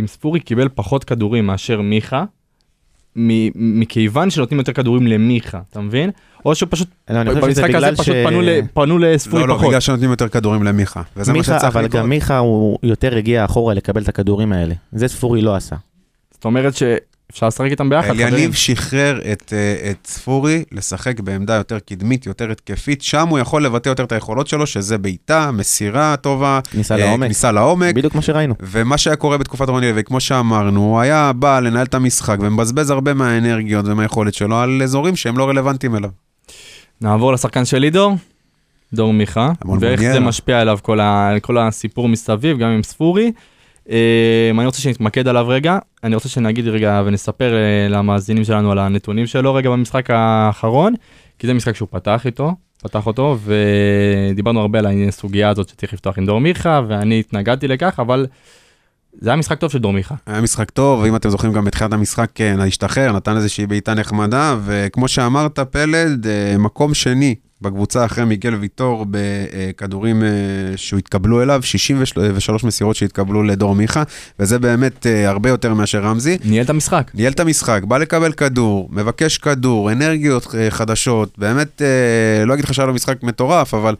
S3: אם ספורי קיבל פחות כדורים מאשר מיכה, מ- מכיוון שנותנים יותר כדורים למיכה, אתה מבין? או שפשוט,
S2: לא, אני חושב שזה
S3: במשחק הזה
S2: בגלל
S3: פשוט
S2: ש...
S3: פנו ל- פנו לספורי
S1: לא, לא,
S3: פחות.
S1: בגלל שנותנים יותר כדורים למיכה, וזה מה
S2: מיכה,
S1: שצריך
S2: אבל
S1: לקרות.
S2: גם מיכה הוא יותר הגיע אחורה לקבל את הכדורים האלה. זה ספורי לא עשה.
S3: זאת אומרת שאפשר לשחק איתם ביחד, חברים.
S1: אליניב שחרר את, אה, את ספורי לשחק בעמדה יותר קדמית, יותר התקפית, שם הוא יכול לבטא יותר את היכולות שלו, שזה בעיטה, מסירה טובה,
S2: כניסה
S1: אה,
S2: לעומק.
S1: כניסה לעומק,
S2: בדיוק כמו שראינו.
S1: ומה שהיה קורה בתקופת רוני לוי, כמו שאמרנו, הוא היה בא לנהל את המשחק ומבזבז הרבה מהאנרגיות ומהיכולת שלו על אזורים שהם לא רלוונטיים אליו.
S3: נעבור לשחקן של לידור, דור מיכה, ואיך. זה משפיע עליו כל, ה, כל הסיפור מסביב, גם עם ספורי. אה, אני רוצה שנתמקד עליו רגע, אני רוצה שנגיד רגע ונספר אה, למאזינים שלנו על הנתונים שלו רגע במשחק האחרון, כי זה משחק שהוא פתח איתו, פתח אותו, ודיברנו הרבה על הסוגיה הזאת שצריך לפתוח עם דור מיכה, ואני התנגדתי לכך, אבל זה היה משחק טוב של דור מיכה.
S1: היה משחק טוב, ואם אתם זוכרים גם בתחילת המשחק כן, השתחרר, נתן איזושהי בעיטה נחמדה, וכמו שאמרת, פלד, אה, מקום שני בקבוצה אחרי מיגל ויטור בכדורים אה, שהוא התקבלו אליו, 63 מסירות שהתקבלו לדור מיכה, וזה באמת אה, הרבה יותר מאשר רמזי.
S3: ניהל את המשחק.
S1: ניהל את המשחק, בא לקבל כדור, מבקש כדור, אנרגיות אה, חדשות, באמת, אה, לא אגיד לך שהיה לו משחק מטורף, אבל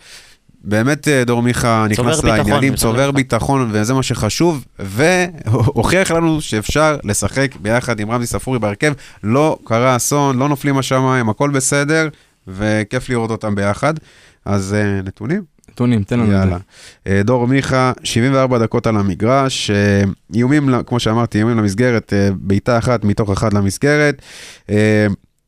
S1: באמת אה, דור מיכה נכנס לעניינים, צובר
S2: המשחק.
S1: ביטחון, וזה מה שחשוב, והוכיח לנו שאפשר לשחק ביחד עם רמזי ספורי בהרכב. לא קרה אסון, לא נופלים השמיים, הכל בסדר, וכיף לראות אותם ביחד. אז אה, נתונים?
S3: נתונים, תן לנו את
S1: יאללה.
S3: זה.
S1: אה, דור מיכה, 74 דקות על המגרש, אה, איומים, כמו שאמרתי, איומים למסגרת, בעיטה אחת מתוך אחת למסגרת,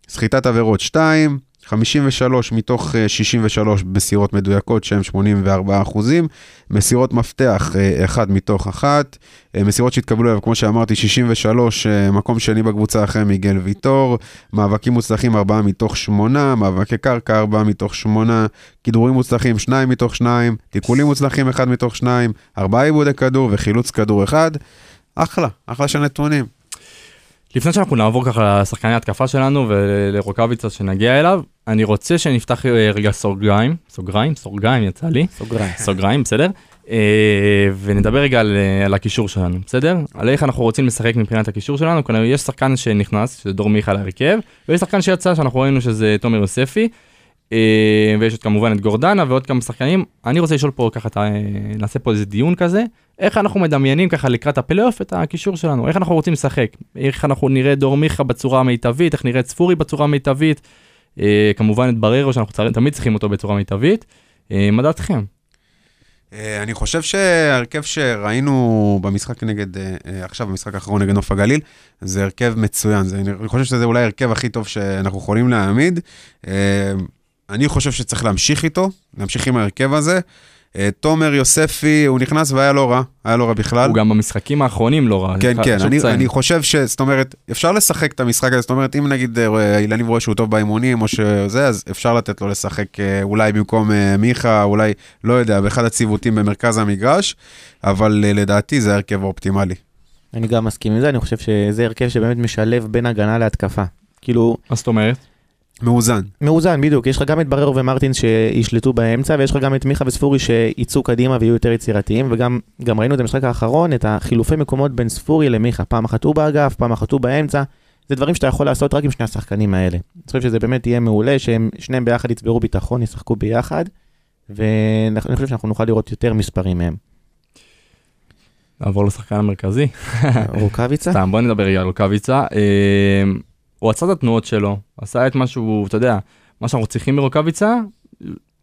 S1: סחיטת עבירות 2, 53 מתוך אה, 63 מסירות מדויקות, שהן 84 אחוזים, מסירות מפתח, אה, אחד מתוך אחת, אה, מסירות שהתקבלו אליו, כמו שאמרתי, 63, אה, מקום שני בקבוצה אחרי מיגל ויטור, מאבקים מוצלחים 4 מתוך 8, מאבקי קרקע 4 מתוך 8, כידורים מוצלחים 2 מתוך 2, תיקולים מוצלחים 1 מתוך 2, 4 עיבודי כדור וחילוץ כדור 1. אחלה, אחלה של נתונים.
S3: לפני שאנחנו נעבור ככה לשחקני התקפה שלנו ולרוקאביצה שנגיע אליו, אני רוצה שנפתח אה, רגע סוגריים, סוגריים, סוגריים יצא לי,
S2: סוגריים.
S3: סוגריים, בסדר? אה, ונדבר רגע על, אה, על הקישור שלנו, בסדר? על איך אנחנו רוצים לשחק מבחינת הקישור שלנו, כלומר יש שחקן שנכנס, שזה דור מיכה להרכב, ויש שחקן שיצא שאנחנו ראינו שזה תומר יוספי, ויש עוד כמובן את גורדנה ועוד כמה שחקנים. אני רוצה לשאול פה ככה, אה, נעשה פה איזה דיון כזה, איך אנחנו מדמיינים ככה לקראת הפלייאוף את הקישור שלנו, איך אנחנו רוצים לשחק, איך אנחנו נראה דור מיכה בצורה המיטבית, איך נראה את ספורי בצורה המיטבית, אה, כמובן את בררו שאנחנו תמיד צריכים אותו בצורה מיטבית. אה, מה דעתכם?
S1: אה, אני חושב שההרכב שראינו במשחק נגד, אה, אה, עכשיו במשחק האחרון נגד נוף הגליל, זה הרכב מצוין. זה, אני חושב שזה אולי ההרכב הכי טוב שאנחנו יכולים להעמיד. אני חושב שצריך להמשיך איתו, להמשיך עם ההרכב הזה. אה, תומר יוספי, הוא נכנס והיה לא רע, היה לא רע בכלל.
S3: הוא גם במשחקים האחרונים לא רע.
S1: כן, כן, אני. אני חושב ש... זאת אומרת, אפשר לשחק את המשחק הזה, זאת אומרת, אם נגיד אה, אילניב רואה שהוא טוב באימונים או שזה, אז אפשר לתת לו לשחק אה, אולי במקום מיכה, אולי, לא יודע, באחד הציוותים במרכז המגרש, אבל לדעתי זה ההרכב האופטימלי.
S2: אני גם מסכים עם זה, אני חושב שזה הרכב שבאמת משלב בין הגנה להתקפה. כאילו,
S3: מה זאת אומרת?
S1: מאוזן.
S2: מאוזן, בדיוק. יש לך גם את בררו ומרטינס שישלטו באמצע, ויש לך גם את מיכה וספורי שיצאו קדימה ויהיו יותר יצירתיים, וגם גם ראינו את המשחק האחרון, את החילופי מקומות בין ספורי למיכה. פעם אחת הוא באגף, פעם אחת הוא באמצע. זה דברים שאתה יכול לעשות רק עם שני השחקנים האלה. אני חושב שזה באמת יהיה מעולה, שהם שניהם ביחד יצברו ביטחון, ישחקו ביחד, ואני חושב שאנחנו נוכל לראות יותר מספרים מהם.
S3: נעבור לשחקן המרכזי.
S2: רוקאביצה?
S3: סתם, בוא נדבר רגע על רוקאביצה. הוא עצר את התנועות שלו, עשה את מה שהוא, אתה יודע, מה שאנחנו צריכים מרוקאביצה,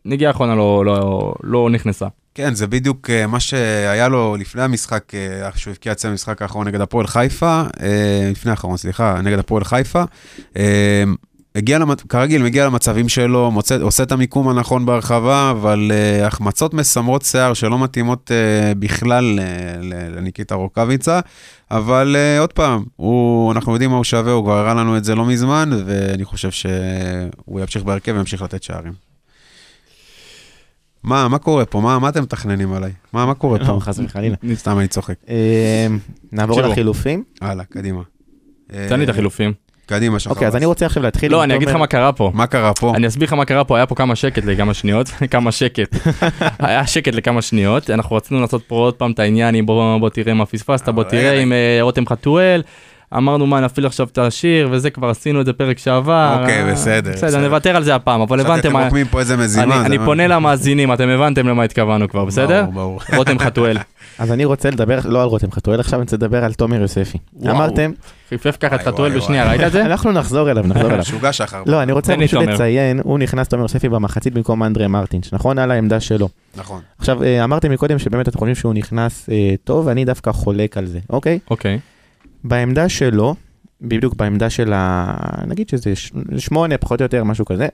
S3: נגיעה אחרונה לא, לא, לא נכנסה.
S1: כן, זה בדיוק אה, מה שהיה לו לפני המשחק, אה, שהוא הבקיע את זה במשחק האחרון נגד הפועל חיפה, אה, לפני האחרון, סליחה, נגד הפועל חיפה. הגיע, למצ... כרגיל, מגיע למצבים שלו, מוצא, עושה את המיקום הנכון בהרחבה, אבל uh, החמצות מסמרות שיער שלא מתאימות uh, בכלל uh, לניקיטה רוקאביצה. אבל uh, עוד פעם, הוא, אנחנו יודעים מה הוא שווה, הוא כבר הראה לנו את זה לא מזמן, ואני חושב שהוא ימשיך בהרכב וימשיך לתת שערים. מה, מה קורה פה? מה, מה אתם מתכננים עליי? מה, מה קורה פה?
S2: לא, חס וחלילה.
S1: סתם אני צוחק.
S2: נעבור. לחילופים.
S1: הלאה, קדימה.
S3: תן לי את החילופים.
S1: קדימה, שחר.
S2: אוקיי, אז אני רוצה עכשיו להתחיל
S3: לא, אני אגיד לך מה קרה פה.
S1: מה קרה פה?
S3: אני אסביר לך מה קרה פה, היה פה כמה שקט לכמה שניות, כמה שקט. היה שקט לכמה שניות, אנחנו רצינו לעשות פה עוד פעם את העניין עם בוא, תראה מה פספסת, בוא תראה. עם אה, רותם חתואל. אמרנו מה נפעיל עכשיו את השיר וזה כבר עשינו את זה פרק שעבר.
S1: אוקיי,
S3: אה,
S1: בסדר,
S3: בסדר,
S1: בסדר.
S3: נוותר על זה הפעם, אבל הבנתם
S1: אתם
S3: מה...
S1: רוקמים פה איזה מזימה.
S3: אני פונה למאזינים, אתם הבנתם למה התכוונו כבר, בסדר?
S1: ברור, ברור.
S3: רותם חתואל.
S2: אז אני רוצה לדבר, לא על רותם חתואל, עכשיו אני רוצה לדבר על תומר יוספי. אמרתם,
S3: חיפף ככה את חתואל בשנייה. ראית את זה?
S2: אנחנו נחזור אליו, נחזור אליו.
S1: משוגע שחר.
S2: לא, אני רוצה פשוט. לציין, הוא נכנס תומר יוספי במחצית במקום אנדרי מרטינש, נכון? על העמדה שלו.
S1: נכון.
S2: עכשיו, אה, אמרתם מקודם שבאמת אתם חושבים שהוא נכנס אה, טוב, ואני דווקא חולק על זה, אוקיי?
S3: אוקיי.
S2: בעמדה שלו, בדיוק בעמדה של ה... נגיד שזה שמונה, פחות או יותר, משהו כזה.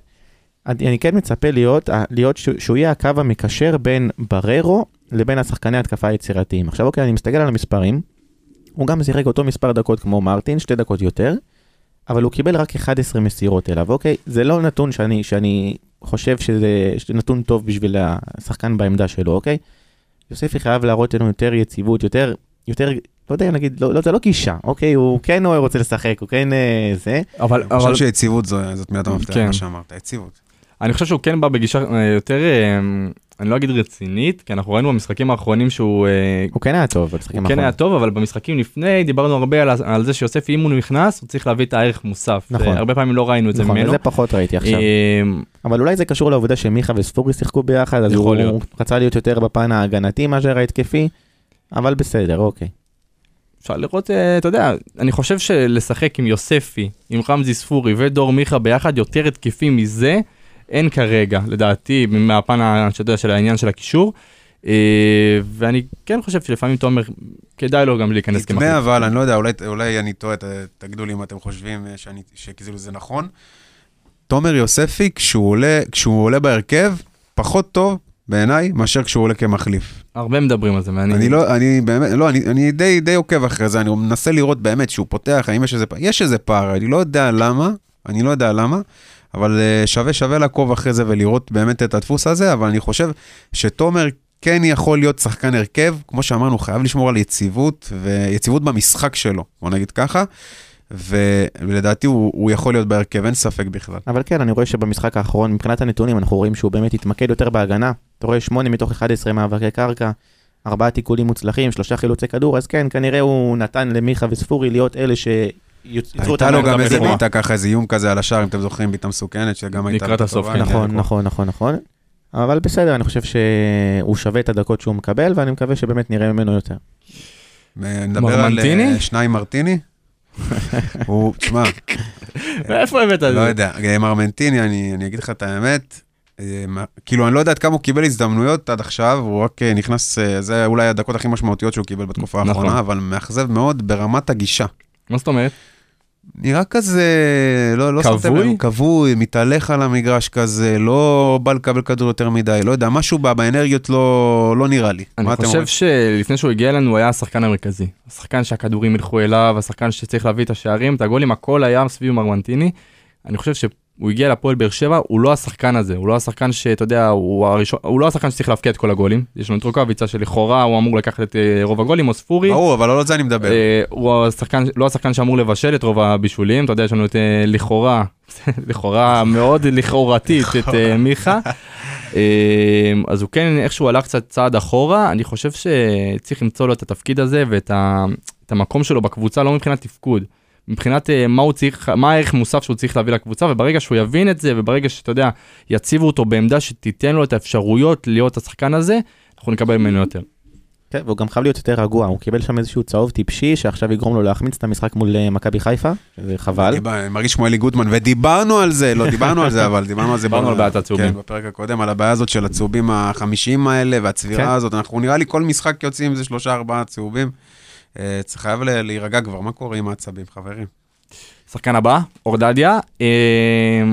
S2: אני אני כן מצפה להיות, להיות שהוא יהיה הקו המקשר בין בררו לבין השחקני התקפה היצירתיים. עכשיו אוקיי, אני מסתכל על המספרים, הוא גם שיחק אותו מספר דקות כמו מרטין, שתי דקות יותר, אבל הוא קיבל רק 11 מסירות אליו, אוקיי? זה לא נתון שאני, שאני חושב שזה, נתון טוב בשביל השחקן בעמדה שלו, אוקיי? יוספי חייב להראות לנו יותר יציבות, יותר, יותר, לא יודע, נגיד, לא, לא, זה לא גישה, אוקיי? הוא כן רוצה לשחק, הוא כן אה, זה.
S3: אבל
S1: אני
S3: אבל-
S1: חושב שיציבות זו- זאת מילת המפתח,
S3: כן.
S1: מה שאמרת, יציבות.
S3: אני חושב שהוא כן בא בגישה אה, יותר, אה, אני לא אגיד רצינית, כי אנחנו ראינו במשחקים האחרונים שהוא אה,
S2: הוא כן היה טוב במשחקים
S3: הוא כן
S2: האחרונים.
S3: היה טוב, אבל במשחקים לפני דיברנו הרבה על, על זה שיוסף, אם הוא נכנס, הוא צריך להביא את הערך מוסף.
S2: נכון.
S3: זה- הרבה פעמים לא ראינו את זה
S2: נכון,
S3: ממנו.
S2: וזה פחות ראיתי עכשיו.
S3: אה,
S2: אבל אולי זה קשור לעובדה שמיכה וספורי שיחקו ביחד, אז הוא
S3: להיות.
S2: רצה להיות יותר בפן ההגנתי מאשר ההתקפי, אבל בסדר, אוקיי.
S3: אפשר לראות, אה, אתה יודע, אני חושב שלשחק עם יוספי, עם רמזי ספורי ודור מיכה ביחד, יותר התקפי מזה, אין כרגע, לדעתי, מהפן שאתה יודע, של העניין של הקישור. אה, ואני כן חושב שלפעמים תומר, כדאי לו גם להיכנס כמחליף.
S1: נדמה אבל, אני לא יודע, אולי- אולי אני טועה, תגידו לי אם אתם חושבים אה, שאני- שכאילו זה נכון. תומר יוספי, כשהוא עולה- כשהוא עולה בהרכב, פחות טוב בעיניי מאשר כשהוא עולה כמחליף.
S3: הרבה מדברים על זה, ואני...
S1: אני לא, אני באמת, לא, אני, אני די, די עוקב אחרי זה, אני מנסה לראות באמת שהוא פותח, האם יש איזה פער, יש איזה פער, אני לא יודע למה, אני לא יודע למה, אבל אה, שווה, שווה לעקוב אחרי זה ולראות באמת את הדפוס הזה, אבל אני חושב שתומר כן יכול להיות שחקן הרכב, כמו שאמרנו, חייב לשמור על יציבות, ויציבות במשחק שלו, בוא נגיד ככה, ולדעתי הוא, הוא יכול להיות בהרכב, אין ספק בכלל.
S2: אבל כן, אני רואה שבמשחק האחרון, מבחינת הנתונים, אנחנו רואים שהוא באמת התמקד יותר בהגנה. אתה רואה 8 מתוך 11 מאבקי קרקע, ארבעה תיקולים מוצלחים, שלושה חילוצי כדור, אז כן, כנראה הוא נתן למיכה וספורי להיות אלה שיצרו את
S1: הייתה לו גם איזה. בעיטה ככה, איזה איום כזה על השער, אם אתם זוכרים, בעיטה מסוכנת, שגם הייתה...
S3: לקראת הסוף, כן.
S2: נכון,
S1: כן.
S2: נכון, נכון, נכון. אבל בסדר, אני חושב שהוא שווה את הדקות שהוא מקבל, ואני מקווה שבאמת נראה ממנו יותר.
S1: נדבר על? אה, שניים מרטיני? הוא, תשמע,
S3: מאיפה הבאת את
S1: לא
S3: זה?
S1: יודע, אה, מרמנטיני, אני אגיד לך את האמת, אה, כאילו, אני לא יודע עד כמה הוא קיבל הזדמנויות עד עכשיו, הוא רק נכנס, זה אולי הדקות הכי משמעותיות שהוא קיבל בתקופה
S3: נכון.
S1: האחרונה, אבל מאכזב מאוד ברמת הגישה.
S3: מה זאת אומרת?
S1: נראה כזה, לא, לא
S3: כבוי?
S1: שמתם לב, כבוי, מתהלך על המגרש כזה, לא בא לקבל כדור יותר מדי, לא יודע, משהו ב- באנרגיות לא, לא נראה לי.
S3: אני חושב
S1: אומרים?
S3: שלפני שהוא הגיע אלינו הוא היה השחקן המרכזי. השחקן שהכדורים ילכו אליו, השחקן שצריך להביא את השערים, את הגולים, הכל היה סביב מרמנטיני. אני חושב שהוא הגיע לפועל באר שבע, הוא לא השחקן הזה, הוא לא השחקן שאתה יודע, הוא, הראשון, הוא לא השחקן שצריך להבקיע את כל הגולים. יש לנו את רוקאביצה שלכאורה הוא אמור לקחת את אה, רוב הגולים, או ספורי.
S1: ברור, אבל לא על זה אני מדבר.
S3: אה, הוא השחקן, לא השחקן שאמור לבשל את רוב הבישולים, אתה יודע, יש לנו את אה, לכאורה, לכאורה מאוד לכאורתית, את אה, מיכה. אה, אז הוא כן איכשהו הלך קצת צעד אחורה, אני חושב שצריך למצוא לו את התפקיד הזה ואת ה, את המקום שלו בקבוצה, לא מבחינת תפקוד. מבחינת אה, מה הוא צריך, מה הערך מוסף שהוא צריך להביא לקבוצה, וברגע שהוא יבין את זה, וברגע שאתה יודע, יציבו אותו בעמדה שתיתן לו את האפשרויות להיות השחקן הזה, אנחנו נקבל ממנו יותר.
S2: כן, והוא גם חייב להיות יותר רגוע, הוא קיבל שם איזשהו צהוב טיפשי שעכשיו יגרום לו להחמיץ את המשחק מול אה, מכבי חיפה, זה חבל.
S1: אני מרגיש כמו אלי גוטמן, ודיברנו על זה, לא דיברנו על זה, אבל דיברנו על זה.
S3: דיברנו על בעיית הצהובים.
S1: כן, בפרק הקודם, על הבעיה הזאת של הצהובים החמישים האלה, והצבירה
S2: כן.
S1: הזאת, אנחנו נראה לי כל משחק יוצאים עם זה שלושה ארבעה צהובים. אה, צריך חייב ל- להירגע כבר, מה קורה עם העצבים, חברים?
S3: שחקן הבא, אור דדיה. אה,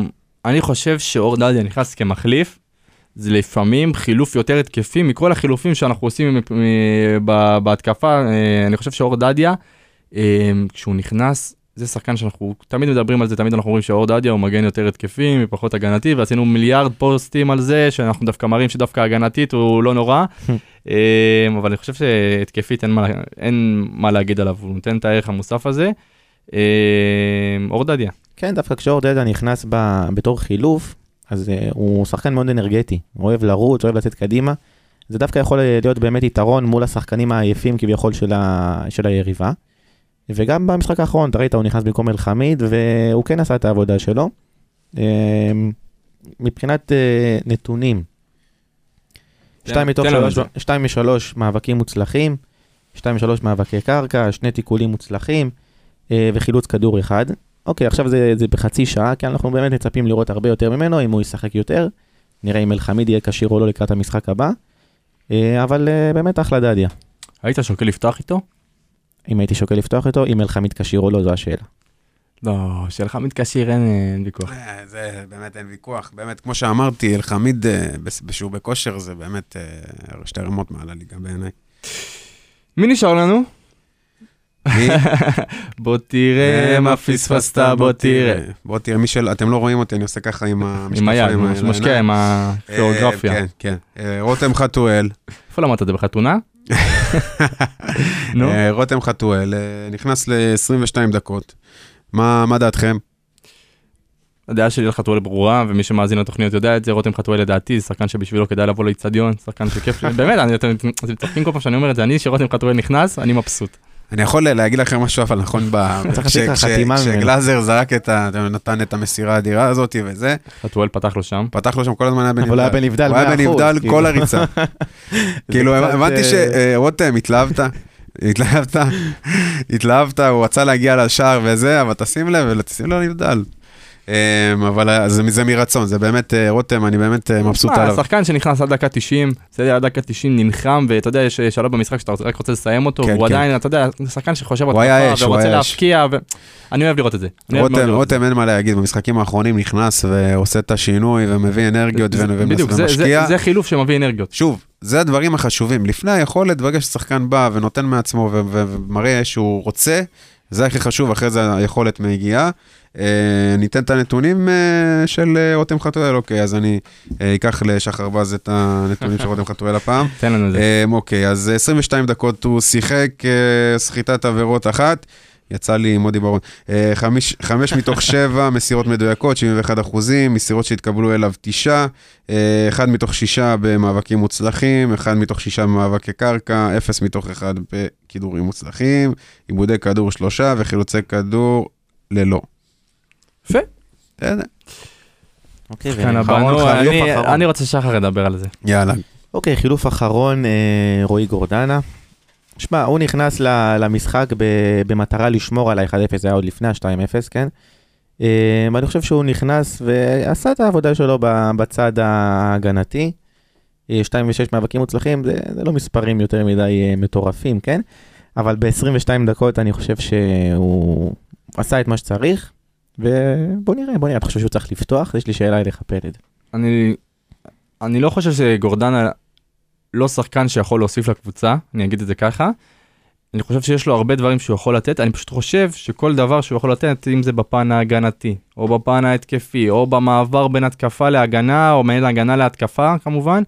S3: אני חושב שאור דדיה נכנס כמחליף. זה לפעמים חילוף יותר התקפי מכל החילופים שאנחנו עושים בהתקפה. אה, אני חושב שאור דדיה, אה, כשהוא נכנס, זה שחקן שאנחנו תמיד מדברים על זה, תמיד אנחנו אומרים שאור דדיה הוא מגן יותר התקפי, פחות הגנתי, ועשינו מיליארד פוסטים על זה, שאנחנו דווקא מראים שדווקא הגנתית הוא לא נורא. אה, אבל אני חושב שהתקפית אין מה, אין מה להגיד עליו, הוא נותן את הערך המוסף הזה. אה, אור דדיה.
S2: כן, דווקא כשאור דדה נכנס ב, בתור חילוף, אז uh, הוא שחקן מאוד אנרגטי, הוא אוהב לרוץ, אוהב לצאת קדימה. זה דווקא יכול להיות באמת יתרון מול השחקנים העייפים כביכול של, ה, של היריבה. וגם במשחק האחרון, אתה ראית, הוא נכנס במקום אלחמיד, והוא כן עשה את העבודה שלו. אה, מבחינת אה, נתונים,
S3: תן-
S2: שתיים מתוך
S3: תן לנו
S2: שלוש,
S3: את זה.
S2: שתיים משלוש מאבקים מוצלחים, שתיים משלוש מאבקי קרקע, שני תיקולים מוצלחים אה, וחילוץ כדור אחד. אוקיי, עכשיו זה, זה בחצי שעה, כי אנחנו באמת מצפים לראות הרבה יותר ממנו, אם הוא ישחק יותר. נראה אם אלחמיד יהיה כשיר או לא לקראת המשחק הבא. אה, אבל באמת אחלה דדיה.
S3: היית שוקל לפתוח איתו?
S2: אם הייתי שוקל לפתוח איתו, אם אלחמיד כשיר או לא, זו השאלה.
S3: לא, שלך מתקשר אין אין ויכוח.
S1: אה, זה באמת אין ויכוח, באמת, כמו שאמרתי, אלחמיד, אה, שהוא בכושר, זה באמת אה, שתי רמות מעל הליגה בעיניי.
S3: מי נשאר לנו?
S1: מי?
S3: בוא תראה מה פספסת, בוא תראה.
S1: בוא תראה, מי של... אתם לא רואים אותי, אני עושה ככה עם המשקפיים
S3: עם היד, משקיע. עם
S1: אה,
S3: הכיאוגרפיה.
S1: כן, כן. אה, רותם חתואל,
S3: איפה למדת את זה בחתונה? נו,
S1: אה, רותם חתואל, אה, נכנס ל-22 דקות. מה מה דעתכם?
S3: הדעה שלי על חתואל ברורה, ומי שמאזין לתוכניות יודע את זה, רותם חתואל לדעתי, זה שחקן שבשבילו כדאי לבוא לאיצטדיון, שחקן שכיף, באמת, אתם צוחקים כל פעם שאני אומר את זה, אני שרותם חתואל נכנס, אני מבסוט.
S1: אני יכול להגיד לכם משהו, אבל נכון. כשגלאזר זרק את ה... נתן את המסירה האדירה הזאת וזה,
S3: חתואל פתח לו שם.
S1: פתח לו שם כל הזמן היה בנבדל.
S2: אבל הוא היה בנבדל
S1: הוא היה
S2: 100%,
S1: בנבדל
S2: כאילו.
S1: כל הריצה. כאילו, הבנתי
S2: אה,
S1: שרותם, התלהבת, התלהבת, התלהבת, הוא רצה להגיע לשער וזה, אבל תשים לב, תשים לו נבדל. אמ, אבל זה זה מרצון, זה באמת, אה, רותם, אני באמת אה, מבסוט
S3: מה,
S1: עליו.
S3: שחקן שנכנס עד דקה 90, בסדר, עד דקה 90 נלחם, ואתה יודע, יש שלב במשחק שאתה רק רוצה לסיים אותו,
S1: כן,
S3: והוא
S1: כן.
S3: עדיין, אתה יודע, שחקן שחושב התקפה
S1: אש, הוא
S3: ורוצה. להפקיע, זה. אני אוהב
S1: רותם,
S3: לראות את זה.
S1: רותם אין מה להגיד, במשחקים האחרונים נכנס ועושה את השינוי ומביא אנרגיות
S3: זה-
S1: ו-
S3: בדיוק,
S1: ומשקיע.
S3: זה- זה חילוף שמביא אנרגיות.
S1: שוב, זה הדברים החשובים. לפני היכולת, ברגע ששחקן בא ונותן מעצמו ו- ו- ומראה שהוא רוצה, זה הכי חשוב, אחרי זה היכולת מגיעה. אה, ניתן את הנתונים אה, של אה, רותם חתואל, אוקיי, אז אני אקח לשחר בז את הנתונים של רותם חתואל הפעם.
S3: תן לנו את זה.
S1: אוקיי, אז 22 דקות הוא שיחק, סחיטת עבירות אחת. יצא לי עם מודי ברון. חמיש, חמש מתוך שבע מסירות מדויקות, 71 אחוזים, מסירות שהתקבלו אליו תשעה, אחד מתוך שישה במאבקים מוצלחים, אחד מתוך שישה במאבקי קרקע, אפס מתוך אחד בכידורים מוצלחים, עיבודי כדור שלושה וחילוצי כדור ללא.
S3: יפה.
S1: בסדר,
S2: אוקיי,
S3: אני- רוצה שחר ידבר על זה.
S1: יאללה.
S2: אוקיי, חילוף אחרון, אה, רועי גורדנה. שמע, הוא נכנס ל- למשחק ב- במטרה לשמור על ה-1-0, זה היה עוד לפני ה-2-0, כן? אה, ואני חושב שהוא נכנס ועשה את העבודה שלו ב- בצד ההגנתי. אה, 2 ו-6 מאבקים מוצלחים, זה, זה לא מספרים יותר מדי אה, מטורפים, כן? אבל ב-22 דקות אני חושב שהוא עשה את מה שצריך, ובוא נראה, בוא נראה, אתה חושב שהוא צריך לפתוח? יש לי שאלה אליך פלד.
S3: אני, אני לא חושב שגורדנה לא שחקן שיכול להוסיף לקבוצה, אני אגיד את זה ככה. אני חושב שיש לו הרבה דברים שהוא יכול לתת, אני פשוט חושב שכל דבר שהוא יכול לתת, אם זה בפן ההגנתי, או בפן ההתקפי, או במעבר בין התקפה להגנה, או בין הגנה להתקפה כמובן,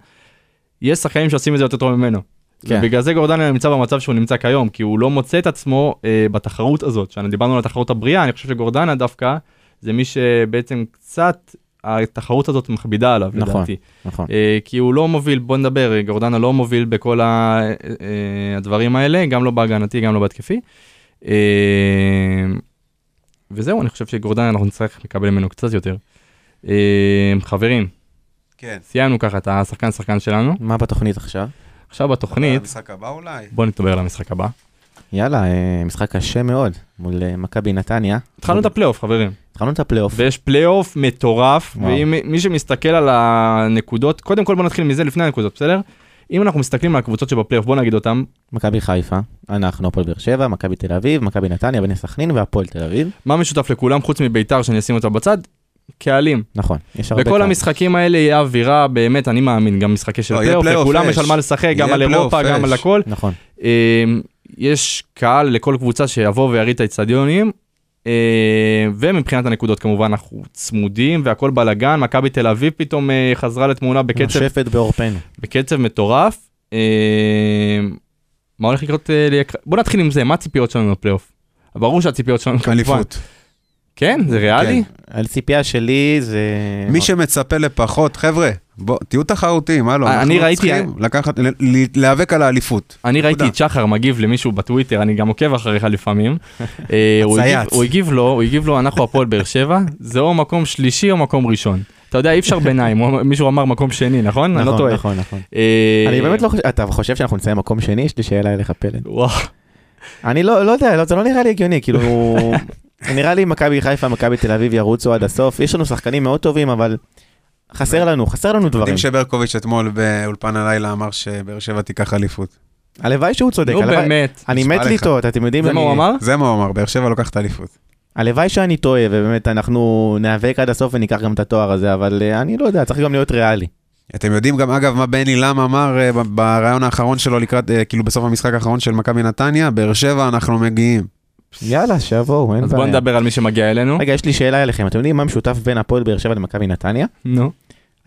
S3: יש שחקנים שעושים את זה יותר טוב ממנו.
S2: כן.
S3: ובגלל זה גורדנה נמצא במצב שהוא נמצא כיום, כי הוא לא מוצא את עצמו אה, בתחרות הזאת, שדיברנו על התחרות הבריאה, אני חושב שגורדנה דווקא זה מי שבעצם קצת התחרות הזאת מכבידה עליו,
S2: נכון.
S3: לדעתי.
S2: נכון.
S3: אה, כי הוא לא מוביל, בוא נדבר, גורדנה לא מוביל בכל ה- אה, הדברים האלה, גם לא בהגנתי, גם לא בהתקפי. אה, וזהו, אני חושב שגורדנה אנחנו נצטרך לקבל ממנו קצת יותר. אה, חברים,
S1: כן.
S3: סיימנו ככה את השחקן שחקן שלנו.
S2: מה בתוכנית עכשיו?
S3: עכשיו בתוכנית,
S1: המשחק הבא אולי?
S3: בוא נדבר על המשחק הבא.
S2: יאללה, אה, משחק קשה מאוד מול אה, מכבי נתניה.
S3: התחלנו את הפלייאוף, חברים.
S2: התחלנו את הפלייאוף.
S3: ויש פלייאוף מטורף,
S2: וואו.
S3: ואם מי שמסתכל על הנקודות, קודם כל בוא נתחיל מזה לפני הנקודות, בסדר? אם אנחנו מסתכלים על הקבוצות שבפלייאוף, בוא נגיד אותם,
S2: מכבי חיפה, אנחנו הפועל באר שבע, מכבי תל אביב, מכבי נתניה, בני סכנין והפועל תל אביב.
S3: מה משותף לכולם חוץ מביתר שאני אשים אותה בצד? קהלים.
S2: נכון, יש הרבה
S3: בכל
S2: קהל.
S3: המשחקים האלה יהיה אווירה, באמת, אני מאמין, גם משחקי של
S1: לא,
S3: פלייאוף, לכולם. יש על מה לשחק, גם על אירופה, גם. על הכל.
S2: נכון.
S3: אה, יש קהל לכל קבוצה שיבוא ויריד את האצטדיונים, אה, ומבחינת הנקודות כמובן אנחנו צמודים והכל בלאגן, מכבי תל אביב פתאום אה, חזרה לתמונה בקצב
S2: נושפת בעורפנו.
S3: בקצב מטורף. אה, מה הולך לקרות? אה, בוא נתחיל עם זה, מה הציפיות שלנו לפלייאוף? ברור שהציפיות שלנו כמובן.
S1: אליפות.
S3: כן, זה ריאלי?
S2: הציפייה שלי זה...
S1: מי שמצפה לפחות, חבר'ה, בוא, תהיו תחרותיים, הלו.
S3: אני
S1: אנחנו
S3: ראיתי-
S1: צריכים לקחת, ל- ל- להיאבק על האליפות.
S3: אני ראיתי. את שחר מגיב למישהו בטוויטר, אני גם עוקב אחריך לפעמים. אה, הוא הגיב-. הוא הגיב לו, הוא הגיב לו, אנחנו הפועל באר שבע, זה או מקום שלישי או מקום ראשון. אתה יודע, אי אפשר ביניים, מישהו אמר מקום שני, נכון? אני לא
S2: נכון,
S3: טועה.
S2: נכון, נכון.
S3: אה,
S2: אני באמת לא חושב, אתה חושב שאנחנו נסיים מקום שני? יש לי שאלה אליך פלד.
S3: וואו,
S2: אני לא לא יודע, לא, זה לא נראה לי הגיוני, כאילו... נראה לי מכבי חיפה, מכבי תל אביב ירוצו עד הסוף. יש לנו שחקנים מאוד טובים, אבל חסר לנו, חסר לנו דברים.
S1: יודעים שברקוביץ' אתמול באולפן הלילה אמר שבאר שבע תיקח אליפות.
S2: הלוואי שהוא צודק,
S3: נו באמת.
S2: אני מת. לטעות, אתם יודעים,
S3: זה מה הוא אמר?
S1: זה מה הוא אמר, באר שבע לוקחת אליפות.
S2: הלוואי שאני טועה, ובאמת אנחנו ניאבק עד הסוף וניקח גם את התואר הזה, אבל אה, אני לא יודע, צריך גם להיות ריאלי.
S1: אתם יודעים גם, אגב, מה בני לם אמר אה, בריאיון האחרון שלו לקראת, אה, כאילו בסוף המשחק האחרון של מכבי נתניה? באר שבע אנחנו מגיעים.
S2: יאללה, שיבואו, אין
S3: אז בוא
S2: בעיה.
S3: נדבר על מי שמגיע אלינו.
S2: רגע, יש לי שאלה אליכם, אתם יודעים מה משותף בין הפועל באר שבע למכבי נתניה?
S3: נו.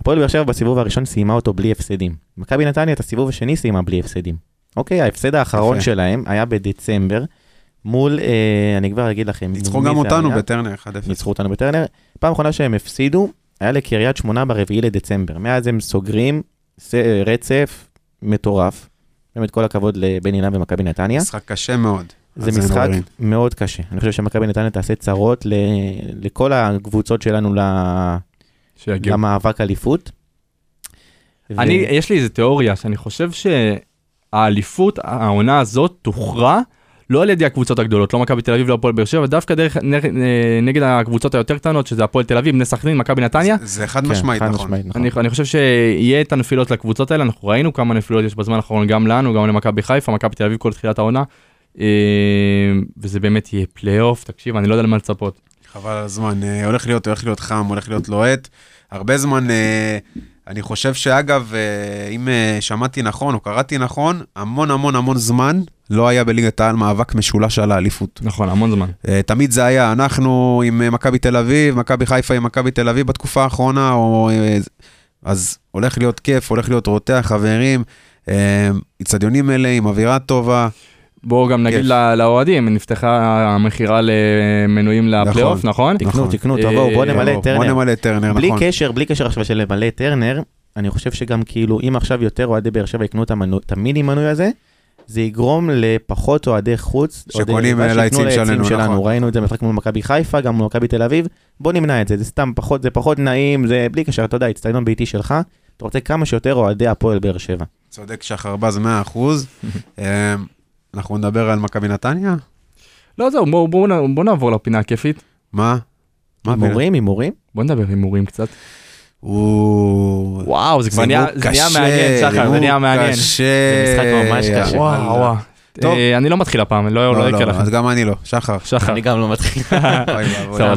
S2: הפועל באר שבע בסיבוב הראשון סיימה אותו בלי הפסדים. מכבי נתניה את הסיבוב השני סיימה בלי הפסדים. אוקיי, ההפסד האחרון. שלהם היה בדצמבר, מול, אה, אני כבר אגיד לכם,
S1: ניצחו גם אותנו
S2: היה?
S1: בטרנר 1-0.
S2: ניצחו אותנו בטרנר. פעם אחרונה שהם הפסידו, היה לקריית שמונה ברביעי לדצמבר. מאז הם סוגרים ס- רצף מטורף. באמת כל הכבוד לבני לם ומכבי נתניה.
S1: משחק קשה מאוד.
S2: זה משחק. מאוד קשה. אני חושב שמכבי נתניה תעשה צרות ל- לכל הקבוצות שלנו ל-. למאבק אליפות. ו-
S3: אני, יש לי איזה תיאוריה שאני חושב שהאליפות, העונה הזאת, תוכרע לא על ידי הקבוצות הגדולות, לא מכבי תל אביב, לא הפועל באר שבע, דווקא דרך, נגד, נגד הקבוצות היותר קטנות, שזה הפועל תל אביב, בני סכנין, מכבי נתניה.
S1: זה- זה חד
S2: כן,
S1: משמעית,
S2: חד
S1: נכון.
S2: משמעית, נכון.
S3: אני, אני חושב שיהיה את הנפילות לקבוצות האלה, אנחנו ראינו כמה נפילות יש בזמן האחרון גם לנו, גם למכבי חיפה, מכבי תל אביב כל תחילת העונה. אה, וזה באמת יהיה פלייאוף, תקשיב, אני לא יודע למה לצפות.
S1: חבל על הזמן. אה, הולך להיות, הולך להיות חם, הולך להיות לוהט. הרבה זמן, אה, אני חושב שאגב, אה, אם שמעתי נכון או קראתי נכון, המון המון המון זמן לא היה בליגת העל מאבק משולש על האליפות.
S3: נכון, המון זמן.
S1: תמיד זה היה אנחנו עם מכבי תל אביב, מכבי חיפה עם מכבי תל אביב בתקופה האחרונה, או... אז הולך להיות כיף, הולך להיות רותח, חברים, איצטדיונים מלאים, אווירה טובה.
S3: בואו גם נגיד
S1: כיף.
S3: ל- לאוהדים, נפתחה המכירה למנויים לפלייאוף, נכון?
S2: תקנו,
S1: נכון.
S2: תקנו,
S3: אה,
S2: תבואו, בואו נמלא
S3: בואו,
S2: את טרנר.
S1: בוא נמלא את טרנר,
S2: בלי
S1: נכון.
S2: קשר, בלי קשר עכשיו של למלא את טרנר, אני חושב שגם כאילו, אם עכשיו יותר אוהדי באר שבע יקנו את המנוי- את המיני מנוי הזה, זה יגרום לפחות אוהדי חוץ,
S1: שקונים, ליציעים
S2: ליציעים
S1: שלנו, נכון.
S2: ראינו את זה במשחק מול מכבי חיפה, גם מול מכבי תל אביב, בוא נמנע את זה, זה סתם פחות, זה פחות נעים, זה בלי קשר, אתה יודע, אצטדיון ביתי שלך, אתה רוצה כמה שיותר אוהדי הפועל באר שבע.
S1: צודק שחר בז 100%. אה, אנחנו נדבר על מכבי נתניה?
S3: לא, זהו, בואו בואו נ- בואו נעבור לפינה הכיפית.
S1: מה? מה?
S2: הימורים, הימורים?
S3: בואו נדבר הימורים קצת.
S1: הוא...
S3: וואו, זה כבר נהיה מעניין, שחר, זה נהיה מעניין.
S1: קשה.
S2: זה משחק ממש קשה.
S3: וואו, וואו.
S1: טוב.
S3: אה, אני לא מתחיל הפעם, לא לא
S1: לא,
S3: יקרה
S1: לא,
S3: לכם.
S1: אז גם אני לא. שחר.
S3: שחר,
S2: אני גם לא מתחיל.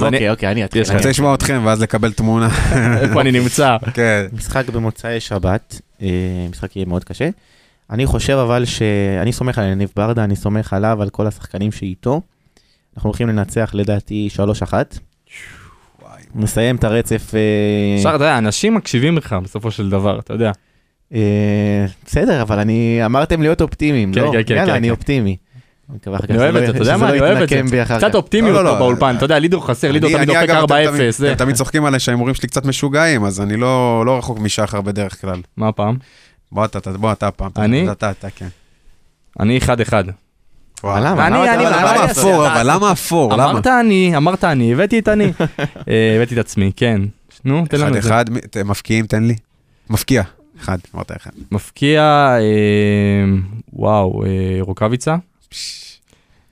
S2: אוקיי, אוקיי, אני אתחיל.
S3: לך-
S2: אני
S1: רוצה לשמוע אתכם ואז לקבל תמונה.
S3: איפה אני נמצא?
S1: כן.
S2: משחק במוצאי שבת, אה, משחק יהיה מאוד קשה. אני חושב אבל שאני סומך על יניב ברדה, אני סומך עליו, על כל השחקנים שאיתו. אנחנו הולכים לנצח לדעתי 3-1.
S1: וואי.
S2: נסיים את הרצף. אה,
S3: שחר, אתה יודע, אנשים מקשיבים לך בסופו של דבר, אתה יודע.
S2: אה, בסדר, אבל אני, אמרתם להיות אופטימיים,
S3: כן,
S2: לא?
S3: כן, כן,
S2: יאללה,
S3: כן,
S2: אני
S3: כן.
S2: אופטימי. אני אחר כך
S3: אני אוהב את זה, אתה יודע מה,
S2: לא
S3: אני אוהב את זה. קצת. אופטימיות
S1: לא, לא,
S3: פה
S1: לא.
S3: באולפן, אתה יודע, לידור חסר, לידור
S1: אני-
S3: תמיד
S1: אני,
S3: דופק
S1: אגב, אתם
S3: 4-0.
S1: תמיד-
S3: זה.
S1: אתם תמיד צוחקים עליי שההימורים שלי קצת משוגעים, אז אני לא לא רחוק משחר בדרך כלל.
S3: מה הפעם?
S1: בוא אתה, בוא אתה הפעם.
S3: אני?
S1: אתה, אתה, כן.
S3: אני 1-1.
S1: וואי.
S2: למה?
S1: אפור, אבל למה אפור?
S3: אמרת אני, אמרת אני, הבאתי את אני. אה, הבאתי את עצמי, כן. נו, תן לנו
S1: אחד
S3: את זה.
S1: אחד, מ- ת- מפקיעים, תן לי. מפקיע. אחד, אמרת אחד.
S3: מפקיע, אה, וואו, אה, רוקאביצה?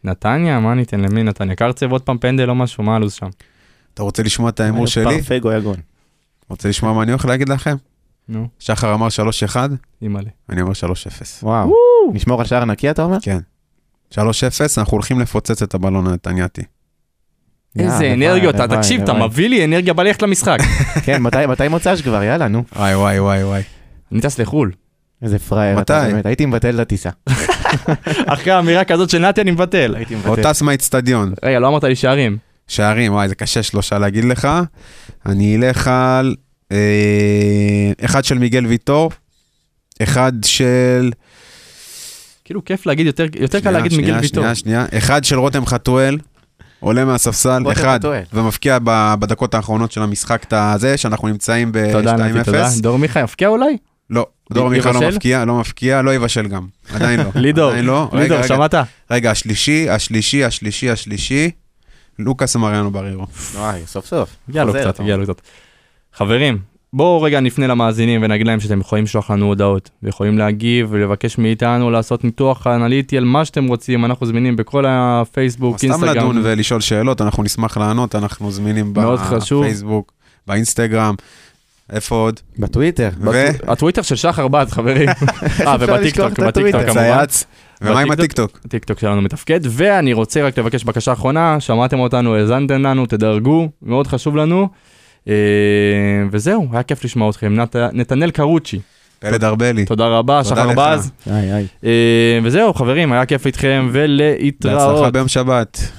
S3: נתניה? מה ניתן? למי נתניה? קרצב עוד פעם פנדל או משהו? מה הלו"ז שם?
S1: אתה רוצה לשמוע את ההימור שלי?
S2: פרפגו יגון.
S1: רוצה לשמוע מה אני הולך להגיד לכם?
S3: נו,
S1: שחר אמר 3-1,
S3: אימא'לה.
S1: אני אומר 3-0.
S2: וואו. נשמור על שער נקי אתה אומר?
S1: כן. 3-0, אנחנו הולכים לפוצץ את הבלון הנתניאתי.
S3: איזה אנרגיות, אתה- תקשיב, אתה. מביא לי אנרגיה בלכת למשחק.
S2: כן, מתי- מוצ"ש כבר? יאללה, נו.
S1: וואי וואי וואי וואי.
S3: אני טס לחו"ל.
S2: איזה פראייר אתה
S1: מתי?
S2: באמת. הייתי מבטל את הטיסה.
S3: אחרי אמירה כזאת של נתי אני מבטל.
S2: הייתי
S1: או
S2: מבטל.
S1: טס מהאיצטדיון.
S3: רגע, לא אמרת לי שערים.
S1: שערים, וואי, זה קשה שלושה להגיד לך. אני אלך על אחד של מיגל ויטור, אחד של...
S3: כאילו כיף להגיד, יותר יותר קל
S1: שנייה,
S3: להגיד מיגל
S1: שנייה,
S3: ויטור.
S1: שנייה, שנייה. אחד של רותם חתואל, עולה מהספסל, אחד,
S2: חתואל.
S1: ומפקיע בדקות האחרונות של המשחק את הזה, שאנחנו נמצאים
S3: תודה נתי, תודה.
S1: ב-2-0.
S3: דור מיכה יפקיע אולי?
S1: לא, דור מיכה לא? מפקיע, לא מפקיע, לא יבשל גם. עדיין לא.
S3: לידור,
S1: עדיין לא. רגע,
S3: לידור,
S1: רגע.
S3: שמעת?
S1: רגע, השלישי, השלישי, השלישי, השלישי, לוקאס מריאנו ברירו.
S2: וואי, סוף סוף.
S3: הגיע לו
S2: חוזר,
S3: קצת, הגיע לו קצת. חברים, בואו רגע נפנה למאזינים ונגיד להם שאתם יכולים לשלוח לנו הודעות, ויכולים להגיב ולבקש מאיתנו לעשות ניתוח אנליטי על מה שאתם רוצים, אנחנו זמינים בכל הפייסבוק,
S1: סתם לדון
S3: אינסטגרם.
S1: ולשאול שאלות, אנחנו נשמח לענות, אנחנו זמינים. בפייסבוק, באינסטגרם, איפה עוד?
S2: בטוויטר.
S1: ו?
S3: הטוויטר של שחר בז, חברים. אה, ובטיקטוק, בטיקטוק? כמובן.
S1: צייץ. ומה עם? הטיקטוק?
S3: הטיקטוק שלנו מתפקד, ואני רוצה רק לבקש בקשה אחרונה, שמעתם אותנו, האזנתם לנו, תדרגו, מאוד חשוב לנו. אה, וזהו, היה כיף לשמוע אתכם. נת- נתנאל קרוצ'י,
S1: פלד ארבלי.
S3: תודה רבה, שחר. בז. אה, וזהו, חברים, היה כיף איתכם,
S1: בהצלחה
S3: ולהתראות.
S1: ביום שבת.